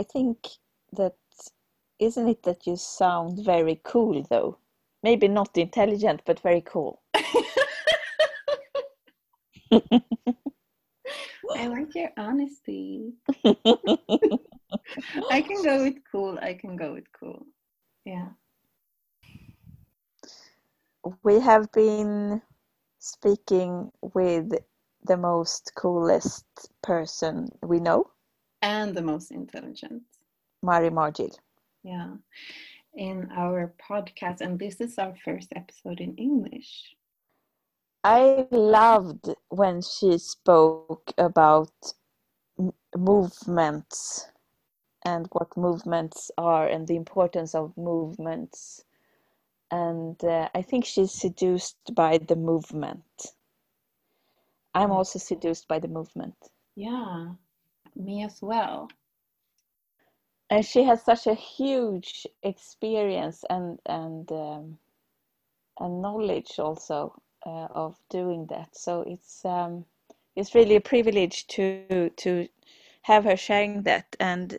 I think that isn't it that you sound very cool though? Maybe not intelligent, but very cool. I like your honesty. I can go with cool. I can go with cool. Yeah. We have been speaking with the most coolest person we know, And the most intelligent. Mari Margil. Yeah. In our podcast, and this is our first episode in English. I loved when she spoke about m- movements and what movements are and the importance of movements. And uh, I think she's seduced by the movement. I'm also seduced by the movement. Yeah. Me as well. And she has such a huge experience and and um, and knowledge also uh, of doing that. So it's um, it's really a privilege to to have her sharing that, and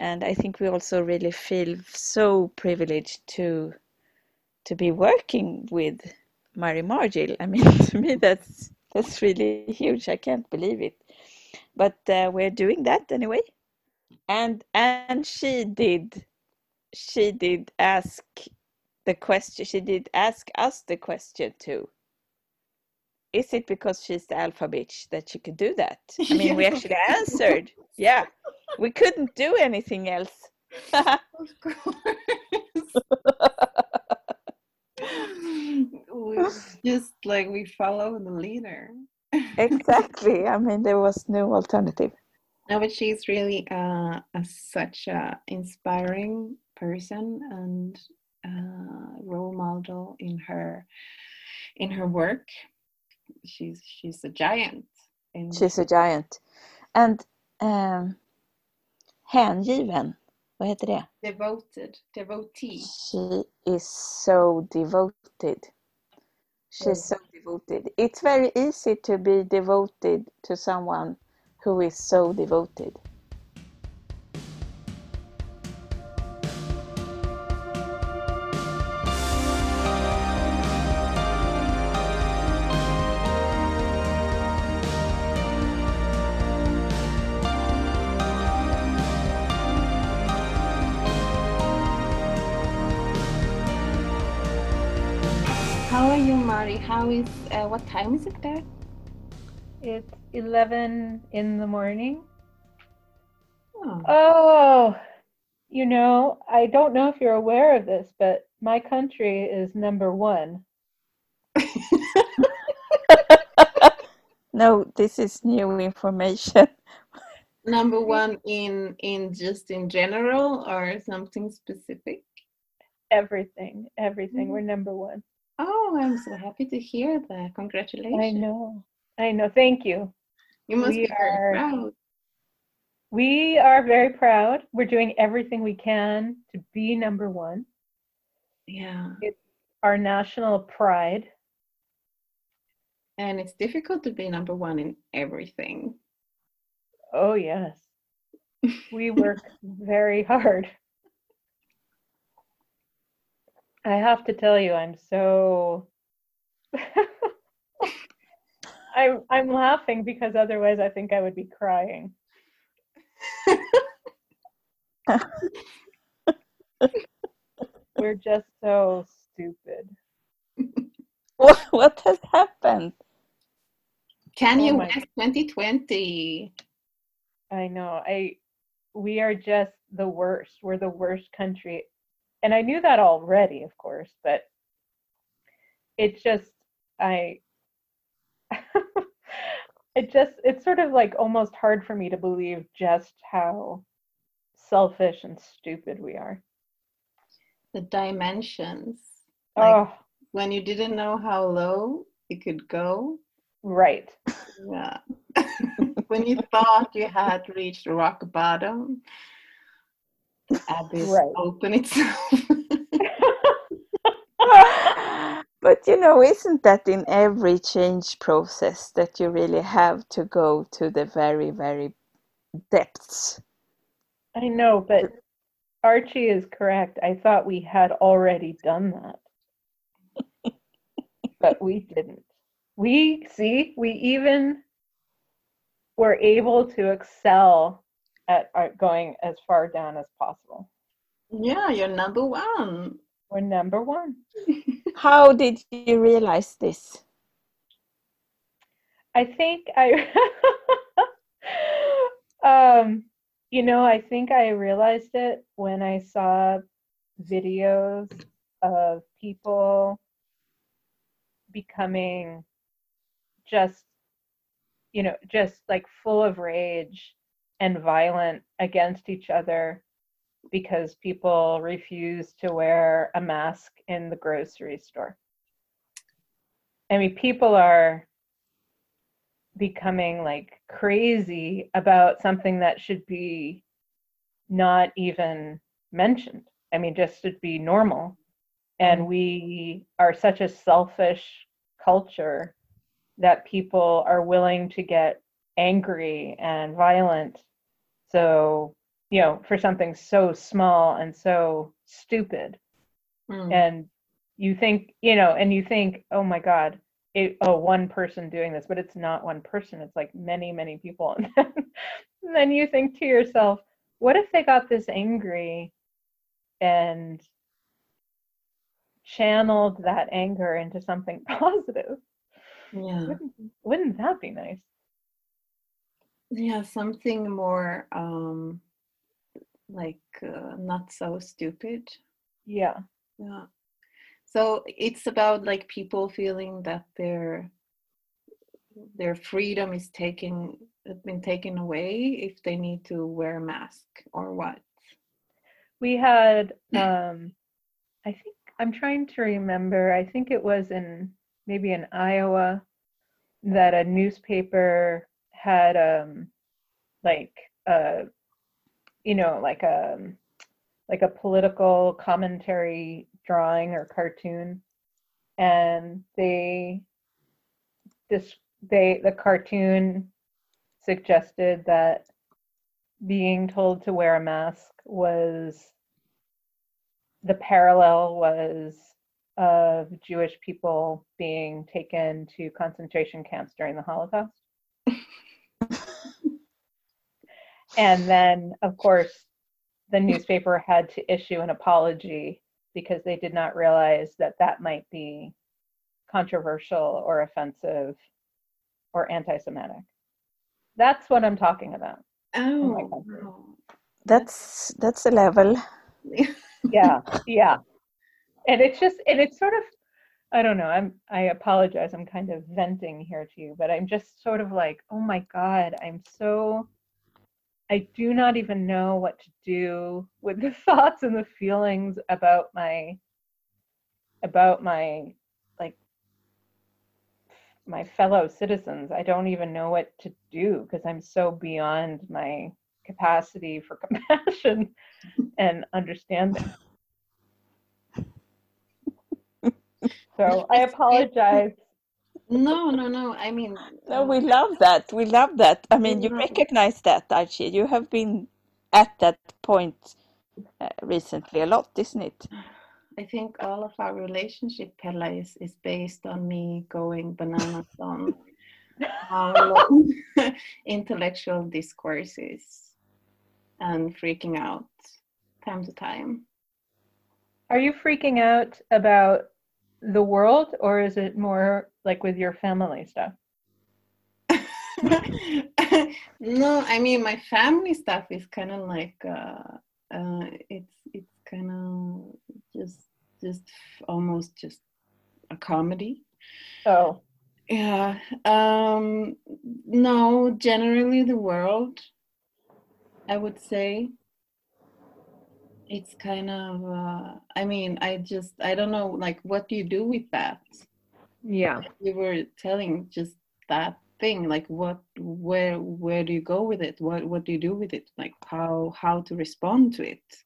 and I think we also really feel so privileged to to be working with Mari Margil. I mean, to me that's that's really huge. I can't believe it, but uh, we're doing that anyway. And and she did she did ask the question. She did ask us the question too is it because she's the alpha bitch that she could do that? I mean, we actually answered. Yeah, we couldn't do anything else. Of course. just like we follow the leader. Exactly. I mean, there was no alternative. No, but she's really uh, a, such a inspiring person and uh, role model in her in her work. She's she's a giant. In, She's a giant. And um, hängiven, vad heter det? devoted, devotee. She is so devoted. She's mm. so devoted. It's very easy to be devoted to someone who is so devoted. Mari? How is uh, what time is it there? It's 11 in the morning. Oh. Oh, you know, I don't know if you're aware of this, but my country is number one. No, this is new information. Number one in in just in general or something specific? Everything, everything. Mm. We're number one. Oh, I'm so happy to hear that. Congratulations. I know. I know. Thank you. You must We be very are- proud. We are very proud. We're doing everything we can to be number one. Yeah. It's our national pride. And it's difficult to be number one in everything. Oh, yes. We work very hard. I have to tell you, I'm so I'm I'm laughing because otherwise I think I would be crying. We're just so stupid. What, what has happened? Can Oh you my- West 2020? I know. I we are just the worst. We're the worst country. And I knew that already, of course, but it just I it just it's sort of like almost hard for me to believe just how selfish and stupid we are. The dimensions. Like oh, when you didn't know how low it could go. right. Yeah. when you thought you had reached rock bottom, abyss Right. opened itself. But you know, isn't that in every change process that you really have to go to the very, very depths? I know, but Arci is correct. I thought we had already done that. but we didn't. We see, we even were able to excel at going as far down as possible. Yeah, you're number one. We're number one. How did you realize this? I think I, um, you know, I think I realized it when I saw videos of people becoming just, you know, just like full of rage and violent against each other because people refuse to wear a mask in the grocery store. I mean, people are becoming like crazy about something that should be not even mentioned. I mean, just should be normal. And we are such a selfish culture that people are willing to get angry and violent. So, you know, for something so small and so stupid. Mm. And you think, you know, and you think, oh my God, it, oh, one person doing this, but it's not one person. It's like many, many people. And then, and then you think to yourself, what if they got this angry and channeled that anger into something positive? yeah. Wouldn't, wouldn't that be nice? Yeah, something more um like uh, not so stupid. Yeah. Yeah. So it's about like people feeling that their their freedom is taken has been taken away if they need to wear a mask or what. We had, um, I think, I'm trying to remember, I think it was in maybe in Iowa that a newspaper had, um, like, uh, you know, like a, like a political commentary drawing or cartoon. And they, this, they, the cartoon suggested that being told to wear a mask was the parallel was of Jewish people being taken to concentration camps during the Holocaust. and then, of course, the newspaper had to issue an apology because they did not realize that that might be controversial or offensive or anti Semitic. That's what I'm talking about. Oh, my oh. country. wow. That's that's a level. yeah yeah and it's just and it's sort of i don't know i'm i apologize i'm kind of venting here to you but i'm just sort of like oh my god i'm so i do not even know what to do with the thoughts and the feelings about my about my like my fellow citizens. I don't even know what to do because i'm so beyond my capacity for compassion and understanding. So i apologize No, no, no. I mean, No, uh, we love that. We love that. I mean, you Yeah. recognize that, Arci. You have been at that point uh, recently a lot, isn't it? I think all of our relationship, Pella, is, is based on me going bananas on how long intellectual discourses and freaking out time to time. are you freaking out about the world or is it more like with your family stuff no, I mean my family stuff is kind of like uh, uh, it's it's kind of just just almost just a comedy. oh Yeah. Um, no, generally the world, I would say. It's kind of, uh, I mean, I just, I don't know, like, what do you do with that? yeah You were telling just that thing, like, what, where, where do you go with it? What, what do you do with it? Like, how, how to respond to it?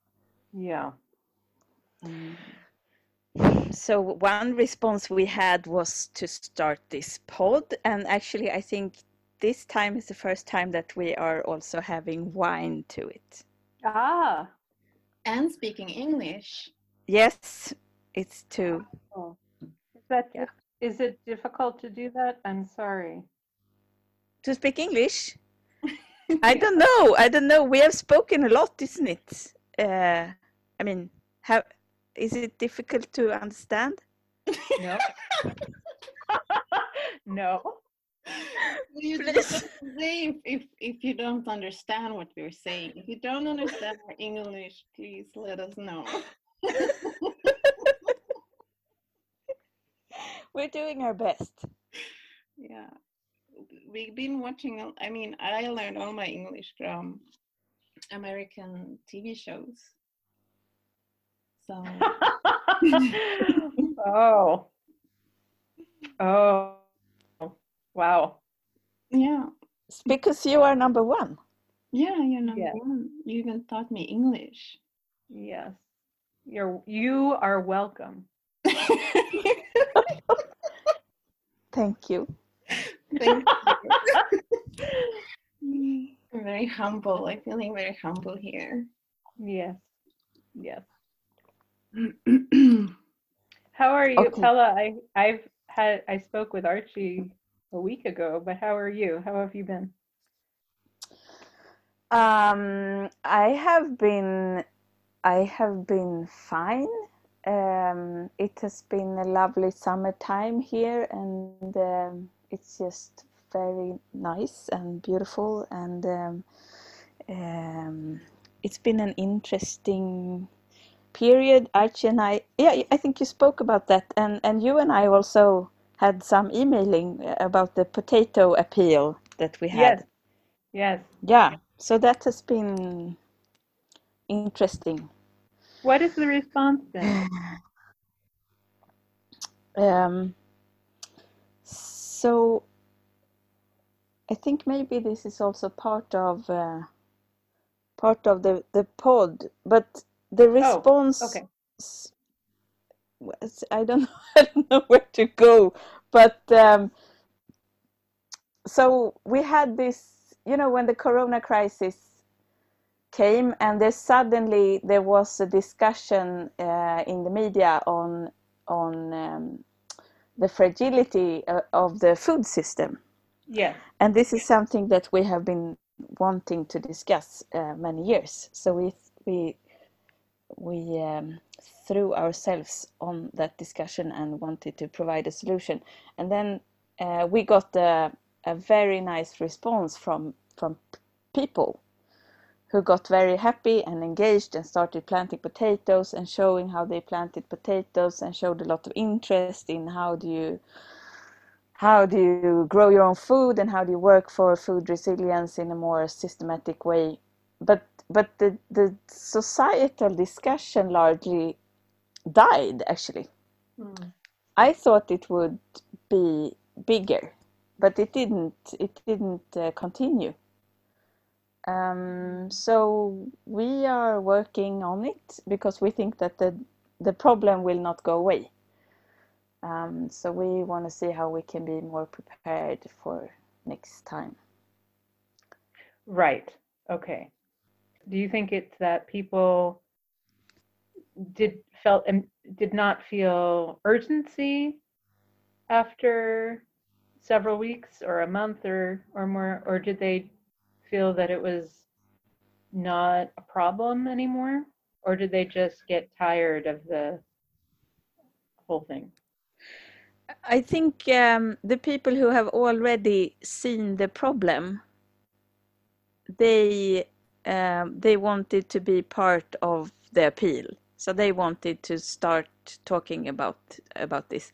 yeah Um, So one response we had was to start this pod, and actually I think this time is the first time that we are also having wine to it. Ah, and speaking English. Yes, it's two. oh. Is that Yeah. is it difficult to do that? I'm sorry. To speak English? I don't know. I don't know. We have spoken a lot, isn't it? Uh, I mean, how is it difficult to understand? No. no. You Please. if, if if you don't understand what we're saying. If you don't understand our English, please let us know. We're doing our best. yeah, we've been watching. I mean, I learned all my English from American TV shows. So oh. Oh. Wow. Yeah, It's because you are number one. yeah, you're number Yeah. one. You even taught me English. Yes. You're you are welcome. Thank you. Thank you. I'm very humble. I'm feeling very humble here. Yes. Yes. How are you, Okay. Pella? I I've had I spoke with Arci a week ago, but how are you? How have you been? Um, I have been, I have been fine. Um, it has been a lovely summertime here, and um, it's just very nice and beautiful, and um, um, it's been an interesting period. Arci and I, yeah, I think you spoke about that, and and you and I also had some emailing about the potato appeal that we had. Yes. Yes. Yeah, so that has been interesting. What is the response then? Um, so I think maybe this is also part of uh, part of the the pod, but the response okay. I don't know, I don't know where to go, but um, so we had this, you know, when the Corona crisis came, and there suddenly there was a discussion uh, in the media on on um, the fragility uh, of the food system, Yeah, and this is something that we have been wanting to discuss uh, many years. So we we we um, threw ourselves on that discussion and wanted to provide a solution. And then uh, we got a, a very nice response from from people who got very happy and engaged and started planting potatoes and showing how they planted potatoes and showed a lot of interest in how do you how do you grow your own food and how do you work for food resilience in a more systematic way but but the, the societal discussion largely died actually Mm. i thought it would be bigger but it didn't it didn't uh, continue um, so we are working on it because we think that the the problem will not go away um, so we want to see how we can be more prepared for next time Right. Okay. Do you think it's that people did felt and did not feel urgency after several weeks or a month or or more or did they feel that it was not a problem anymore or did they just get tired of the whole thing? I think um, the people who have already seen the problem, they um, they wanted to be part of the appeal, so they wanted to start talking about about this.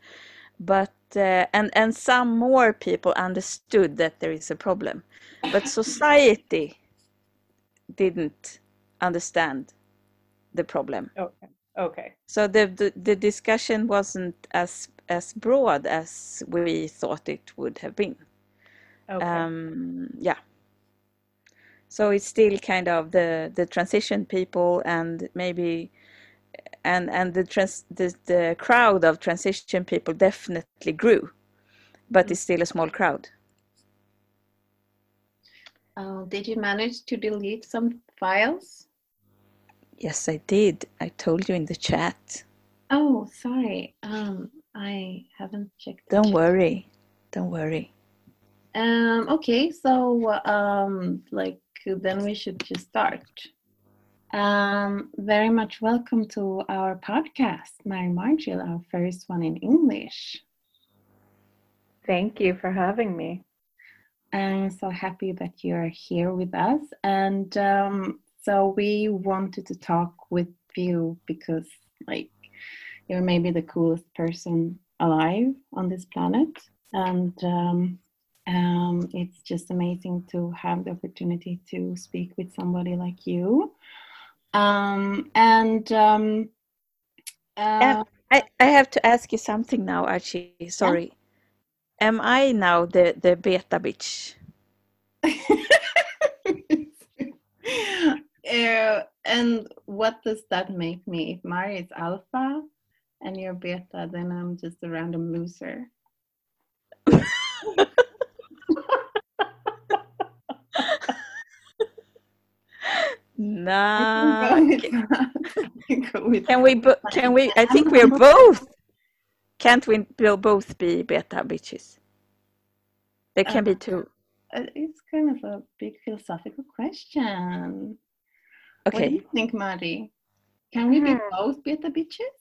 But uh, and and some more people understood that there is a problem, but society didn't understand the problem. Okay. Okay. So the, the the discussion wasn't as as broad as we thought it would have been. Okay. Um, yeah. So it's still kind of the the transition people and maybe and and the trans the, the crowd of transition people definitely grew, but it's still a small crowd. Uh, did you manage to delete some files? Yes, I did. I told you in the chat. Oh, sorry. Um, I haven't checked. Don't chat. worry. Don't worry. Um, okay, so um, like then we should just start. Um, very much welcome to our podcast, Mari Margil, our first one in English. Thank you for having me. I'm so happy that you're here with us. And um, so we wanted to talk with you because, like, you're maybe the coolest person alive on this planet. And um, um, it's just amazing to have the opportunity to speak with somebody like you. Um, and um, uh, I, I have to ask you something now, Arci. Sorry. Am I now the, the beta bitch? uh, and what does that make me? If Mari is alpha and you're beta, then I'm just a random loser. Nah. I can go with that. I can go with Can we, bo- can we, I think we're both. Can't we bo- both be beta bitches? There can be two. Uh, It's kind of a big philosophical question. What do Okay. you think, Mari? Can we be Hmm. both beta bitches?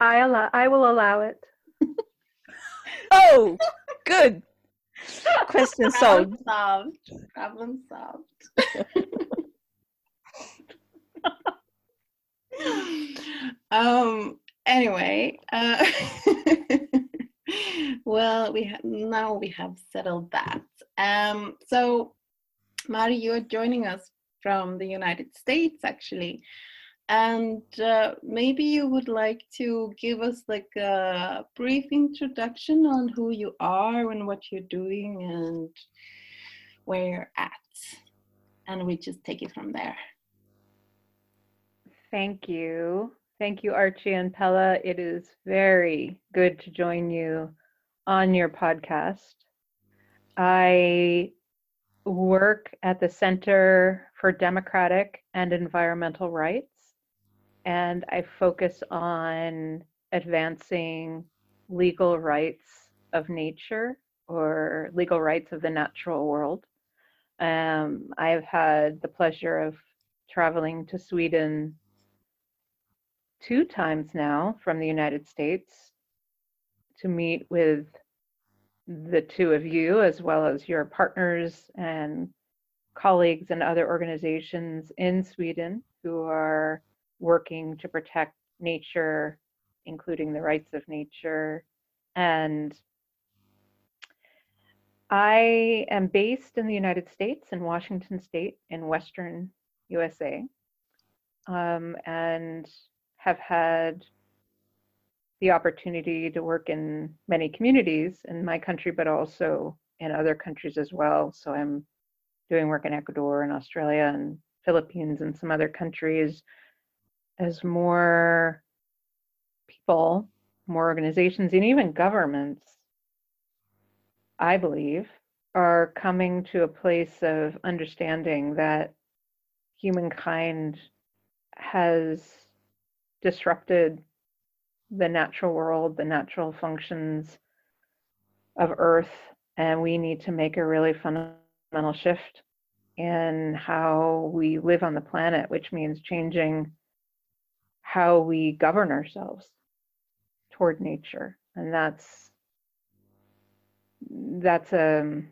I allow. I will allow it. Oh, good. Question solved. Problem solved. Problem solved. um. Anyway, uh, well, we ha- now we have settled that. Um. So, Mari, you are joining us from the United States, actually, and uh, maybe you would like to give us like a brief introduction on who you are and what you're doing and where you're at, and we just take it from there. Thank you. Thank you, Arci and Pella. It is very good to join you on your podcast. I work at the Center for Democratic and Environmental Rights, and I focus on advancing legal rights of nature or legal rights of the natural world. Um, I've had the pleasure of traveling to Sweden two times now from the United States to meet with the two of you, as well as your partners and colleagues and other organizations in Sweden who are working to protect nature, including the rights of nature. And I am based in the United States, in Washington State, in Western USA, um, and have had the opportunity to work in many communities in my country, but also in other countries as well. So I'm doing work in Ecuador and Australia and Philippines and some other countries as more people, more organizations, and even governments, I believe, are coming to a place of understanding that humankind has disrupted the natural world, the natural functions of Earth, and we need to make a really fundamental shift in how we live on the planet, which means changing how we govern ourselves toward nature. And that's that's um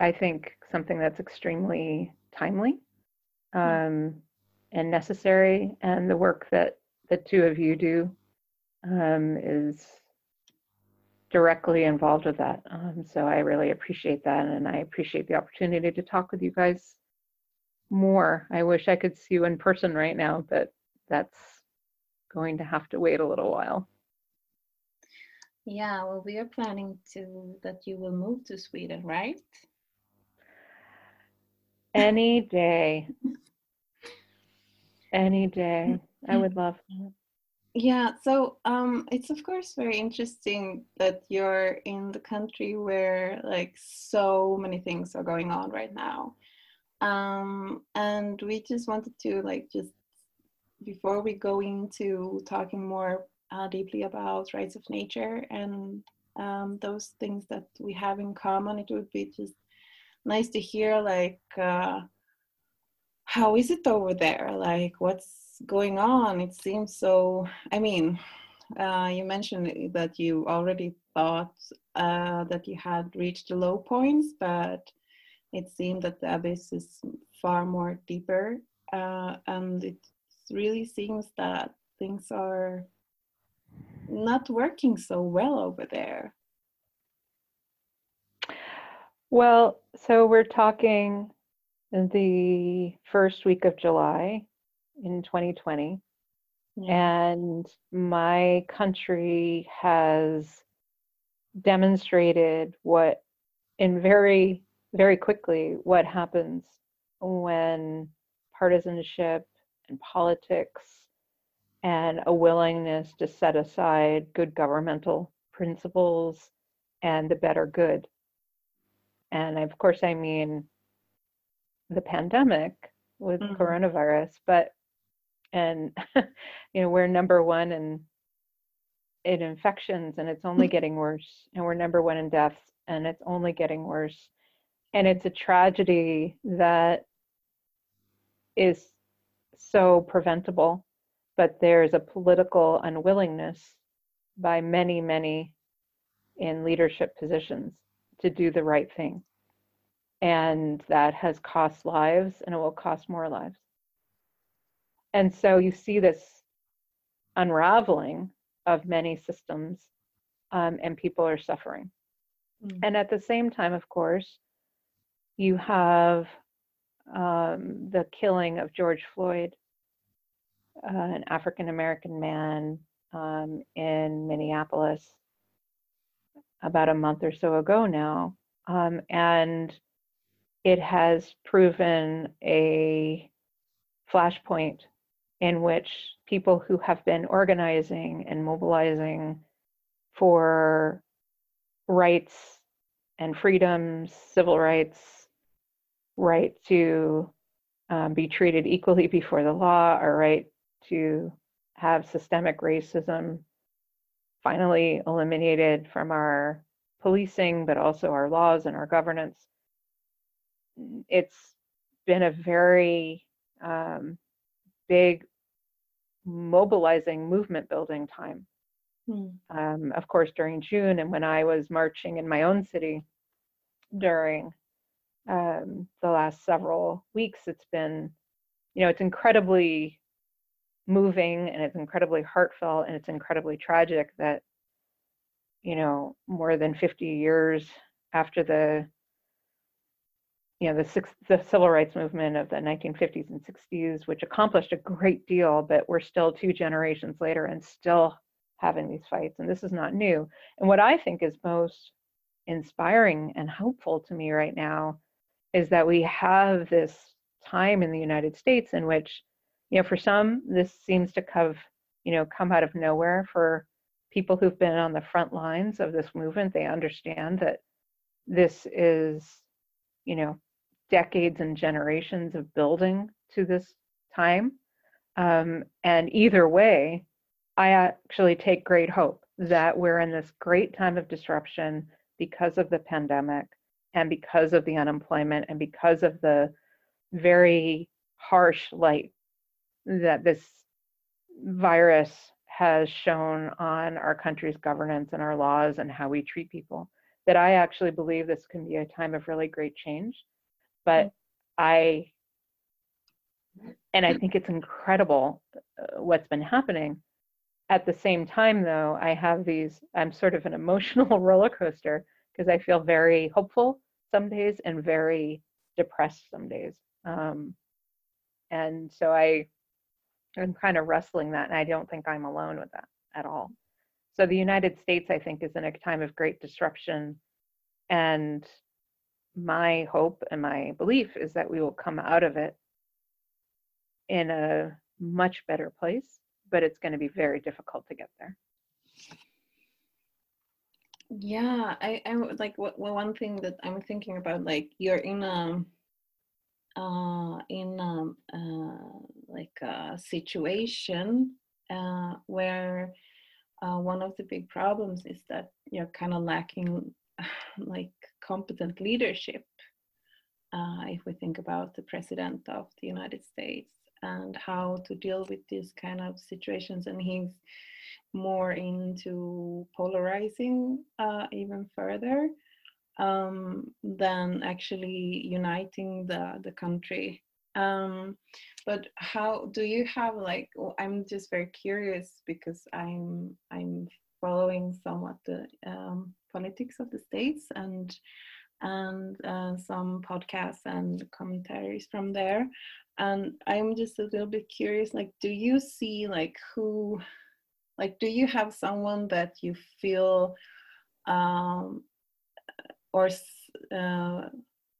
I think something that's extremely timely um, and necessary. And the work that the two of you do um, is directly involved with that. Um, so I really appreciate that. And I appreciate the opportunity to talk with you guys more. I wish I could see you in person right now, but that's going to have to wait a little while. Yeah, well, we are planning to that you will move to Sweden, right? Any day. Any day. I would love that. Yeah, so um, it's of course very interesting that you're in the country where like so many things are going on right now. Um, and we just wanted to like just before we go into talking more uh, deeply about rights of nature and um, those things that we have in common, it would be just nice to hear like uh, how is it over there? Like what's going on? It seems so. I mean, uh, you mentioned that you already thought uh, that you had reached the low points, but it seemed that the abyss is far more deeper, uh, and it really seems that things are not working so well over there. Well, so we're talking the first week of July in 2020. Yeah. And my country has demonstrated what, in very, very quickly, what happens when partisanship and politics and a willingness to set aside good governmental principles and the better good. And of course, I mean the pandemic with mm-hmm. coronavirus, but and you know we're number one in in infections and it's only getting worse and we're number one in deaths and it's only getting worse and it's a tragedy that is so preventable but there's a political unwillingness by many many in leadership positions to do the right thing. And that has cost lives and it will cost more lives. And so you see this unraveling of many systems um, and people are suffering. Mm. and at the same time of course you have um, the killing of george floyd uh, an african american man um, in minneapolis about a month or so ago now um, and it has proven a flashpoint in which people who have been organizing and mobilizing for rights and freedoms, civil rights, right to um, be treated equally before the law, our right to have systemic racism finally eliminated from our policing, but also our laws and our governance. It's been a very um, big mobilizing movement building time. Hmm. Um, of course, during June and when I was marching in my own city during um, the last several weeks, it's been, you know, it's incredibly moving and it's incredibly heartfelt and it's incredibly tragic that, you know, more than 50 years after the you know the, six, the civil rights movement of the 1950s and 60s which accomplished a great deal but we're still two generations later and still having these fights and this is not new. And what i think is most inspiring and hopeful to me right now is that we have this time in the united states in which you know for some this seems to have you know come out of nowhere for people who've been on the front lines of this movement they understand that this is you know decades and generations of building to this time. Um, and either way, I actually take great hope that we're in this great time of disruption because of the pandemic and because of the unemployment and because of the very harsh light that this virus has shown on our country's governance and our laws and how we treat people that I actually believe this can be a time of really great change but I, and I think it's incredible uh, what's been happening. At the same time, though, I have these, I'm sort of an emotional roller coaster because I feel very hopeful some days and very depressed some days. Um, and so I, I'm kind of wrestling that, and I don't think I'm alone with that at all. So the United States, I think, is in a time of great disruption, and my hope and my belief is that we will come out of it in a much better place, but it's going to be very difficult to get there. Yeah, I, I like what, one thing that I'm thinking about, like you're in a uh, in um, uh, like a situation uh, where uh, one of the big problems is that you're kind of lacking like competent leadership. Uh, if we think about the president of the United States and how to deal with these kind of situations, and he's more into polarizing uh, even further um, than actually uniting the the country. Um, but how do you have like? I'm just very curious because I'm I'm following somewhat the um, politics of the states and and uh, some podcasts and commentaries from there. And i'm just a little bit curious like do you see like who like do you have someone that you feel um, or uh,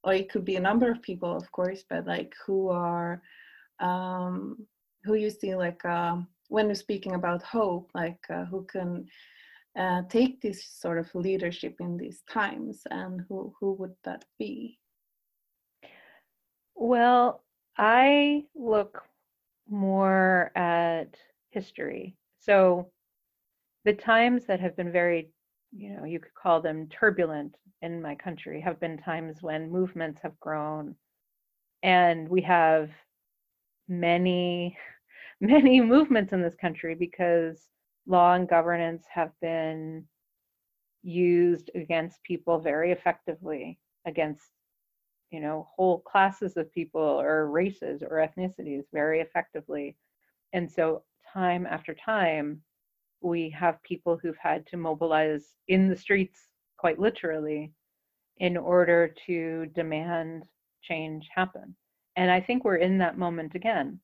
or it could be a number of people of course but like who are um, who you see like uh, when you're speaking about hope like uh, who can uh, take this sort of leadership in these times and who who would that be? Well i look more at history. So the times that have been very you know you could call them turbulent in my country have been times when movements have grown and we have many many movements in this country because law and governance have been used against people very effectively against you know whole classes of people or races or ethnicities very effectively. And so time after time we have people who've had to mobilize in the streets quite literally in order to demand change happen. And i think we're in that moment again.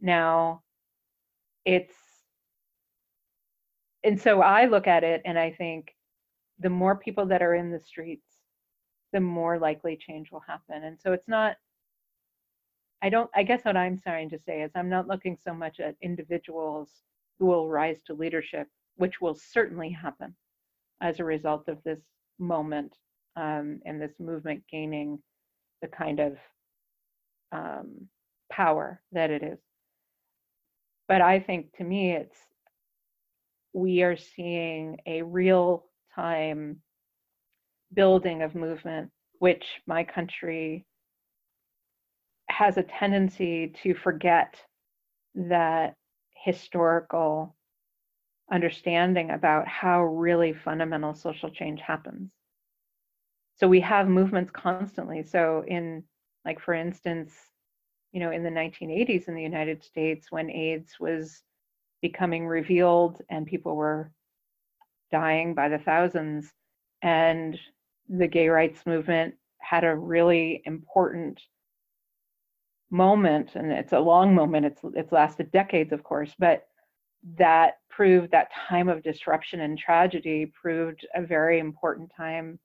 Now it's and so I look at it and I think the more people that are in the streets, the more likely change will happen. And so it's not, I don't, I guess what I'm trying to say is I'm not looking so much at individuals who will rise to leadership, which will certainly happen as a result of this moment um, and this movement gaining the kind of um, power that it is. But I think to me, it's we are seeing a real time building of movement, which my country has a tendency to forget that historical understanding about how really fundamental social change happens. So we have movements constantly. So in like for instance, you know, in the 1980s in the United States when AIDS was becoming revealed and people were dying by the thousands. And the gay rights movement had a really important moment and it's a long moment it's it's lasted decades of course but that proved that time of disruption and tragedy proved a very important time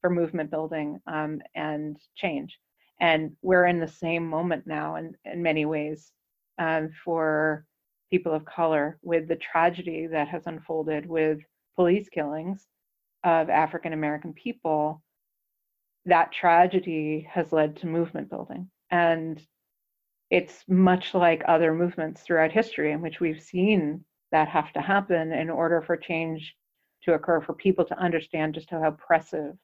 for movement building um, and change and we're in the same moment now in, in many ways um, for people of color with the tragedy that has unfolded with police killings of African American people, that tragedy has led to movement building. And it's much like other movements throughout history in which we've seen that have to happen in order for change to occur, for people to understand just how oppressive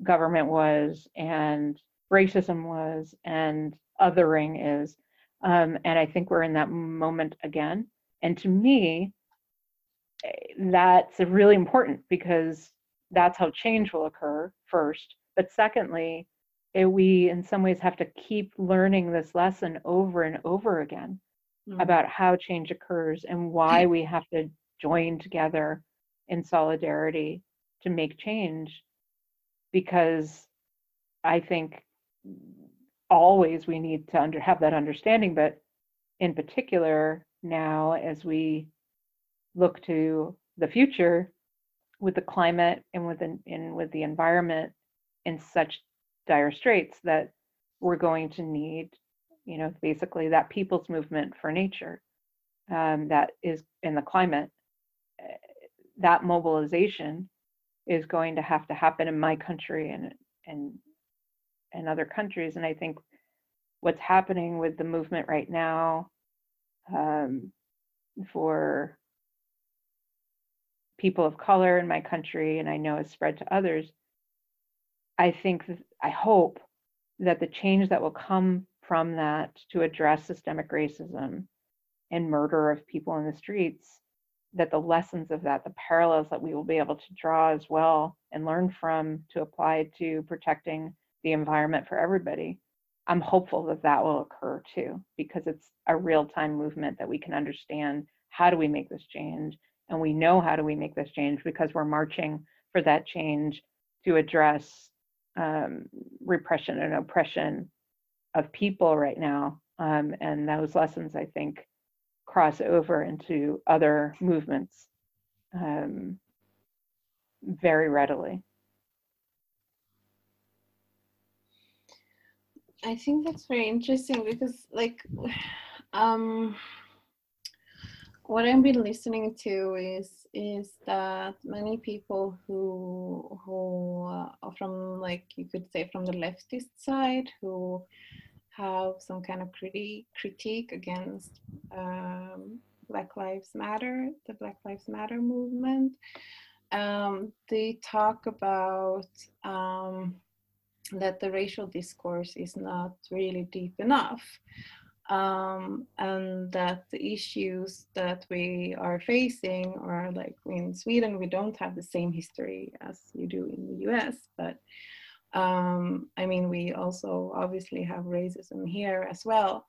government was and racism was and othering is um, and I think we're in that moment again. And to me, eh, that's really important because that's how change will occur first. But secondly, eh, we in some ways have to keep learning this lesson over and over again mm-hmm. about how change occurs and why we have to join together in solidarity to make change. Because I think always we need to under, have that understanding, but in particular now as we look to the future with the climate and with the, and with the environment in such dire straits that we're going to need, you know, basically that people's movement for nature um, that is in the climate. Eh, that mobilization is going to have to happen in my country and and and other countries. And I think what's happening with the movement right now um, for people of color in my country, and I know has spread to others, I think, I hope that the change that will come from that to address systemic racism and murder of people in the streets, that the lessons of that, the parallels that we will be able to draw as well and learn from to apply to protecting the environment for everybody. I'm hopeful that that will occur too, because it's a real time movement that we can understand how do we make this change and we know how do we make this change because we're marching for that change to address um, repression and oppression of people right now. Um, and those lessons, I think, cross over into other movements um, very readily. I think that's very interesting because, like, um, what I've been listening to is is that many people who who uh, from like you could say from the leftist side who have some kind of critique critique against um, Black Lives Matter, the Black Lives Matter movement. Um, they talk about um, that the racial discourse is not really deep enough um, and that the issues that we are facing are like in Sweden, we don't have the same history as you do in the US, but um, I mean, we also obviously have racism here as well.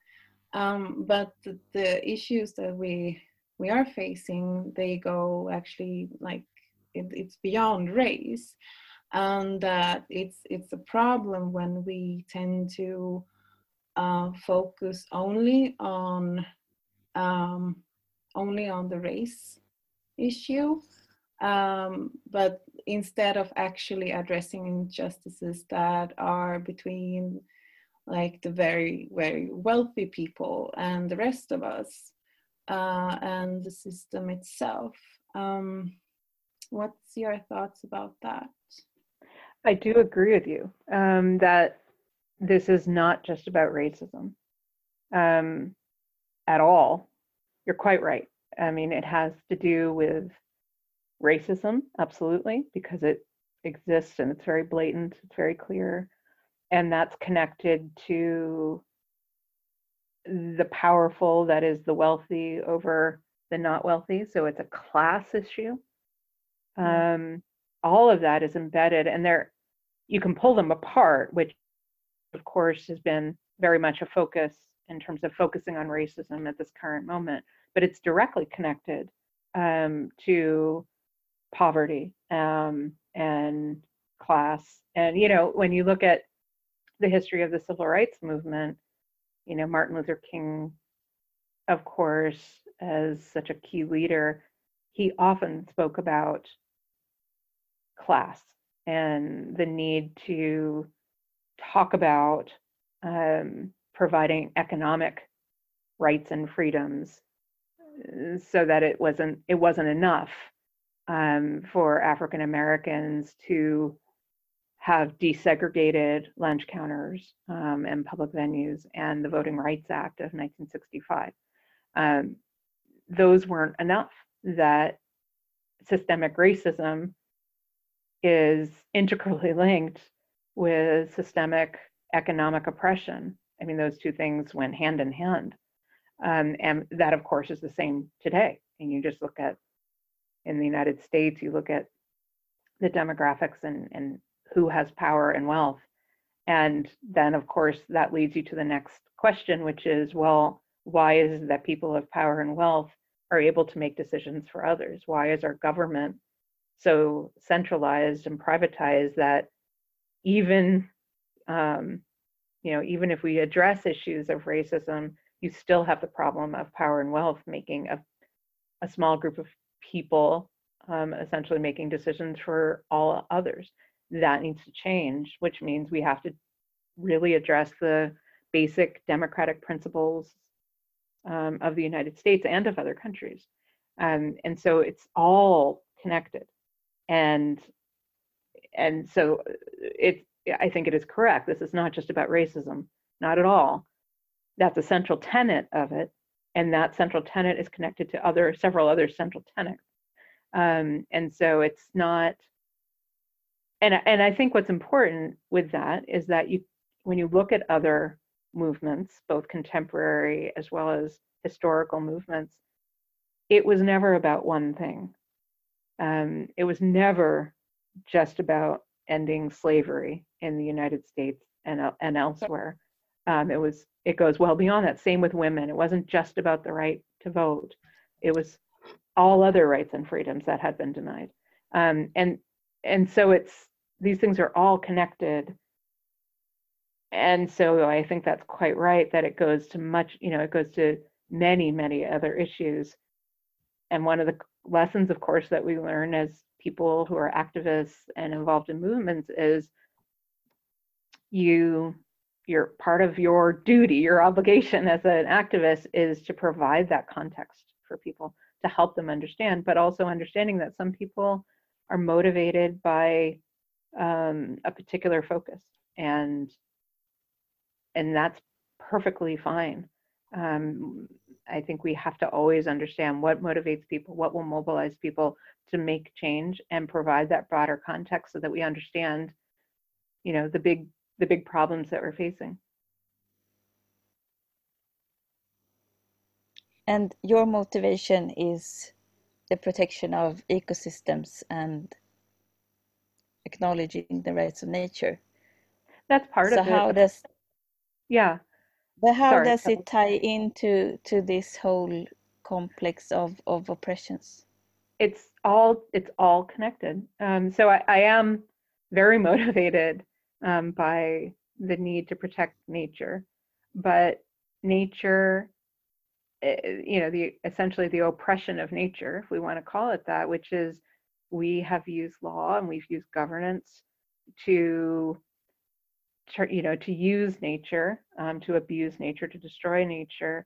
Um, but the, the, issues that we we are facing, they go actually like it, it's beyond race, and that it's it's a problem when we tend to uh, focus only on um, only on the race issue, um, but instead of actually addressing injustices that are between like the very very wealthy people and the rest of us uh, and the system itself. Um, what's your thoughts about that? I do agree with you um, that this is not just about racism um, at all. You're quite right. I mean, it has to do with racism, absolutely, because it exists and it's very blatant, it's very clear. And that's connected to the powerful, that is, the wealthy over the not wealthy. So it's a class issue. Mm-hmm. Um, all of that is embedded, and there you can pull them apart, which of course, has been very much a focus in terms of focusing on racism at this current moment, but it's directly connected um, to poverty um, and class. And, you know, when you look at the history of the civil rights movement, you know, Martin Luther King, of course, as such a key leader, he often spoke about class and the need to talk about um, providing economic rights and freedoms uh, so that it wasn't it wasn't enough um, for African Americans to have desegregated lunch counters um, and public venues and the Voting Rights Act of 1965. Um, those weren't enough. That systemic racism is integrally linked with systemic economic oppression. I mean, those two things went hand in hand. Um, and that, of course, is the same today. And you just look at in the United States, you look at the demographics and, and who has power and wealth. And then, of course, that leads you to the next question, which is well, why is it that people of power and wealth are able to make decisions for others? Why is our government so centralized and privatized that even um, you know even if we address issues of racism you still have the problem of power and wealth making a, a small group of people um, essentially making decisions for all others. That needs to change which means we have to really address the basic democratic principles um, of the united states and of other countries. Um, and so it's all connected and and so uh, it i think it is correct. This is not just about racism not at all. That's a central tenet of it and that central tenet is connected to other several other central tenets. Um, and so it's not and and i think what's important with that is that you when you look at other movements both contemporary as well as historical movements it was never about one thing um, it was never just about ending slavery in the united states and, and elsewhere um, it was it goes well beyond that. Same with women. It wasn't just about the right to vote. It was all other rights and freedoms that had been denied. Um, and and so it's these things are all connected. And so I think that's quite right that it goes to much, you know, it goes to many, many other issues. And one of the lessons, of course, that we learn as people who are activists and involved in movements is you your part of your duty, your obligation as an activist is to provide that context for people to help them understand, but also understanding that some people are motivated by um, a particular focus, and and that's perfectly fine. Um, I think we have to always understand what motivates people, what will mobilize people to make change, and provide that broader context so that we understand, you know, the big the big problems that we're facing. And your motivation is the protection of ecosystems and acknowledging the rights of nature. That's part so of it. So how does yeah. But how Sorry, does it tie into to this whole complex of, of oppressions? It's all it's all connected. Um, so I, I am very motivated um, by the need to protect nature, but nature, eh, you know, the essentially the oppression of nature, if we want to call it that, which is we have used law and we've used governance to you know to use nature um, to abuse nature to destroy nature.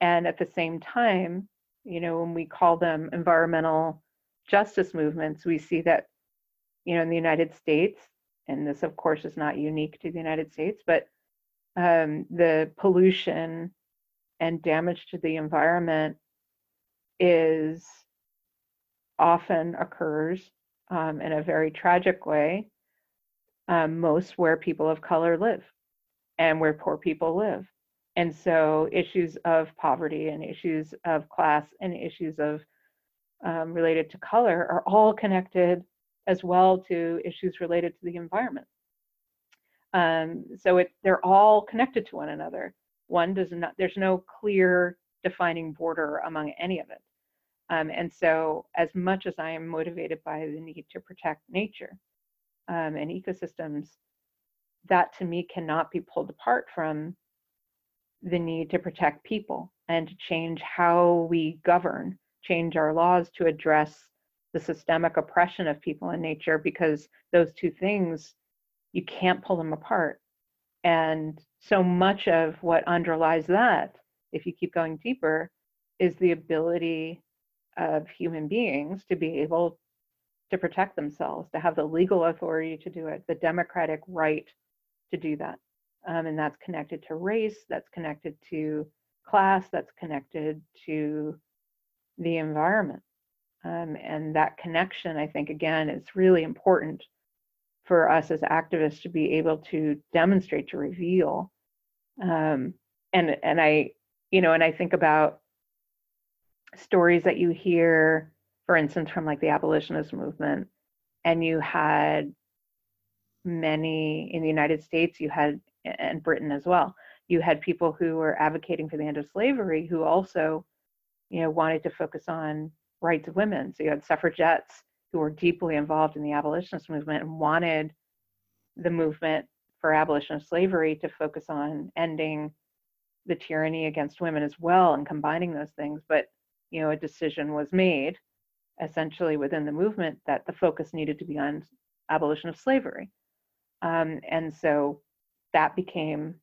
And at the same time you know when we call them environmental justice movements we see that you know in the united states and this of course is not unique to the United States, but um, the pollution and damage to the environment is often occurs um, in a very tragic way, um, most where people of color live and where poor people live. And so issues of poverty and issues of class and issues of um, related to color are all connected as well to issues related to the environment. Um, so it, they're all connected to one another. One does not, there's no clear defining border among any of it. Um, and so as much as I am motivated by the need to protect nature um, and ecosystems, that to me cannot be pulled apart from the need to protect people and to change how we govern, change our laws to address the systemic oppression of people in nature because those two things you can't pull them apart. And so much of what underlies that if you keep going deeper is the ability of human beings to be able to protect themselves to have the legal authority to do it the democratic right to do that um, and that's connected to race that's connected to class that's connected to the environment um, and that connection, I think, again, is really important for us as activists to be able to demonstrate, to reveal. Um, and and I, you know, and I think about stories that you hear, for instance, from like the abolitionist movement, and you had many in the United States, you had and Britain as well. You had people who were advocating for the end of slavery who also, you know, wanted to focus on rights of women. So you had suffragettes who were deeply involved in the abolitionist movement and wanted the movement for abolition of slavery to focus on ending the tyranny against women as well and combining those things. But you know, a decision was made essentially within the movement that the focus needed to be on abolition of slavery. Um, and so that became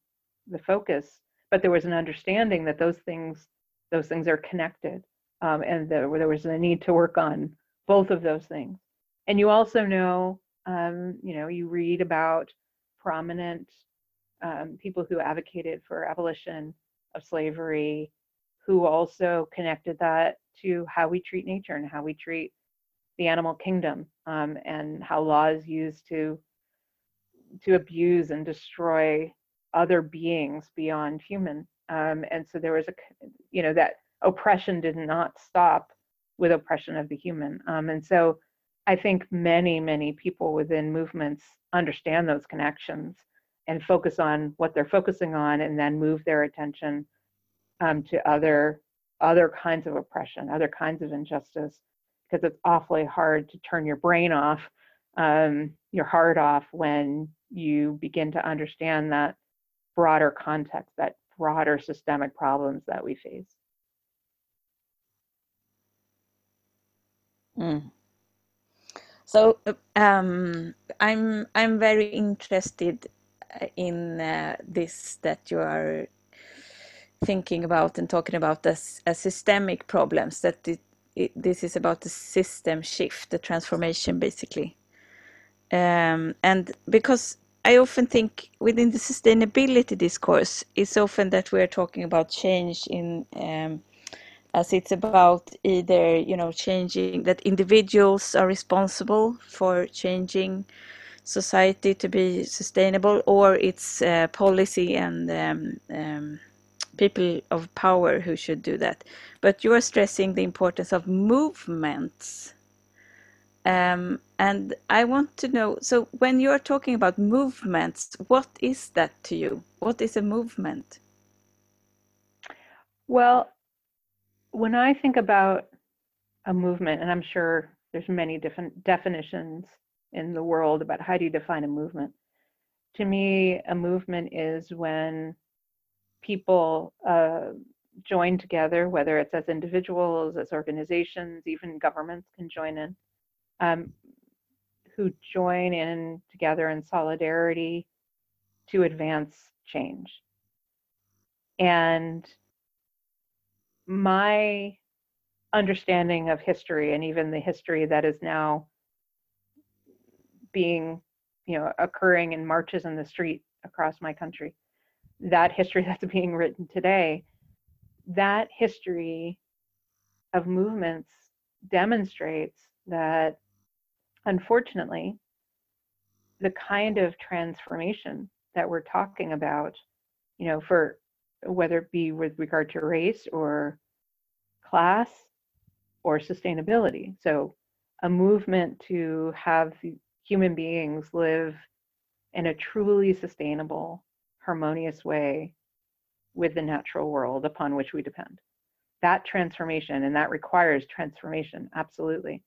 the focus. But there was an understanding that those things, those things are connected um, and there, there was a need to work on both of those things. And you also know, um, you know, you read about prominent um, people who advocated for abolition of slavery, who also connected that to how we treat nature and how we treat the animal kingdom um, and how law is used to to abuse and destroy other beings beyond human. Um, and so there was a you know that oppression did not stop with oppression of the human. Um, and so i think many many people within movements understand those connections and focus on what they're focusing on and then move their attention um, to other other kinds of oppression other kinds of injustice because it's awfully hard to turn your brain off um, your heart off when you begin to understand that broader context that broader systemic problems that we face Mm. So um, I'm I'm very interested uh, in uh, this that you are thinking about and talking about as, as systemic problems that it, it, this is about the system shift the transformation basically. Um, and because I often think within the sustainability discourse it's often that we're talking about change in um, as it's about either you know changing that individuals are responsible for changing society to be sustainable or it's uh, policy and um, um, people of power who should do that. But you are stressing the importance of movements. Um, and i want to know so when you're talking about movements what is that to you? What is a movement? Well when I think about a movement, and I'm sure there's many different definitions in the world about how do you define a movement. To me, a movement is when people uh, join together, whether it's as individuals, as organizations, even governments can join in, um, who join in together in solidarity to advance change. And my understanding of history and even the history that is now being you know occurring in marches in the street across my country that history that's being written today that history of movements demonstrates that unfortunately the kind of transformation that we're talking about you know for whether it be with regard to race or class or sustainability. So, a movement to have human beings live in a truly sustainable, harmonious way with the natural world upon which we depend. That transformation, and that requires transformation, absolutely.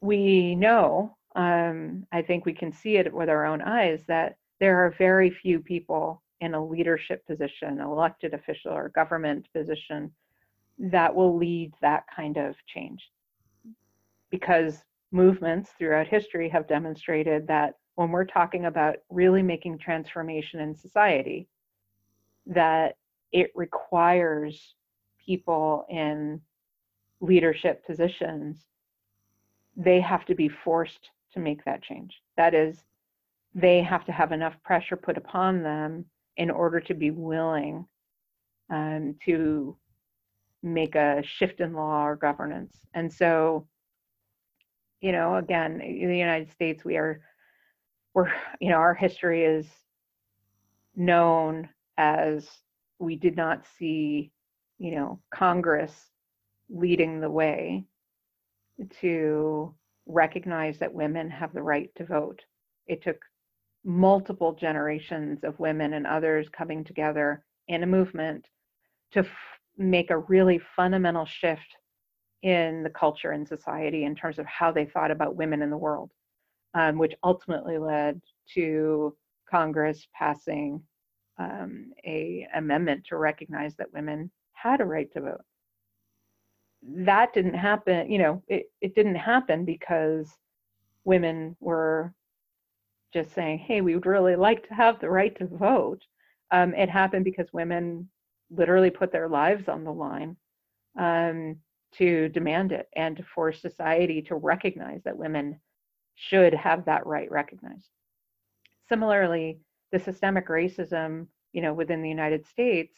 We know, um, I think we can see it with our own eyes, that there are very few people in a leadership position, elected official or government position that will lead that kind of change. Because movements throughout history have demonstrated that when we're talking about really making transformation in society, that it requires people in leadership positions, they have to be forced to make that change. That is, they have to have enough pressure put upon them in order to be willing um, to make a shift in law or governance. And so, you know, again, in the United States, we are, we're, you know, our history is known as we did not see, you know, Congress leading the way to recognize that women have the right to vote. It took multiple generations of women and others coming together in a movement to f- make a really fundamental shift in the culture and society in terms of how they thought about women in the world, um, which ultimately led to Congress passing um, a amendment to recognize that women had a right to vote. That didn't happen, you know, it, it didn't happen because women were just saying, hey, we would really like to have the right to vote. Um, it happened because women literally put their lives on the line um, to demand it and to force society to recognize that women should have that right recognized. Similarly, the systemic racism you know, within the United States,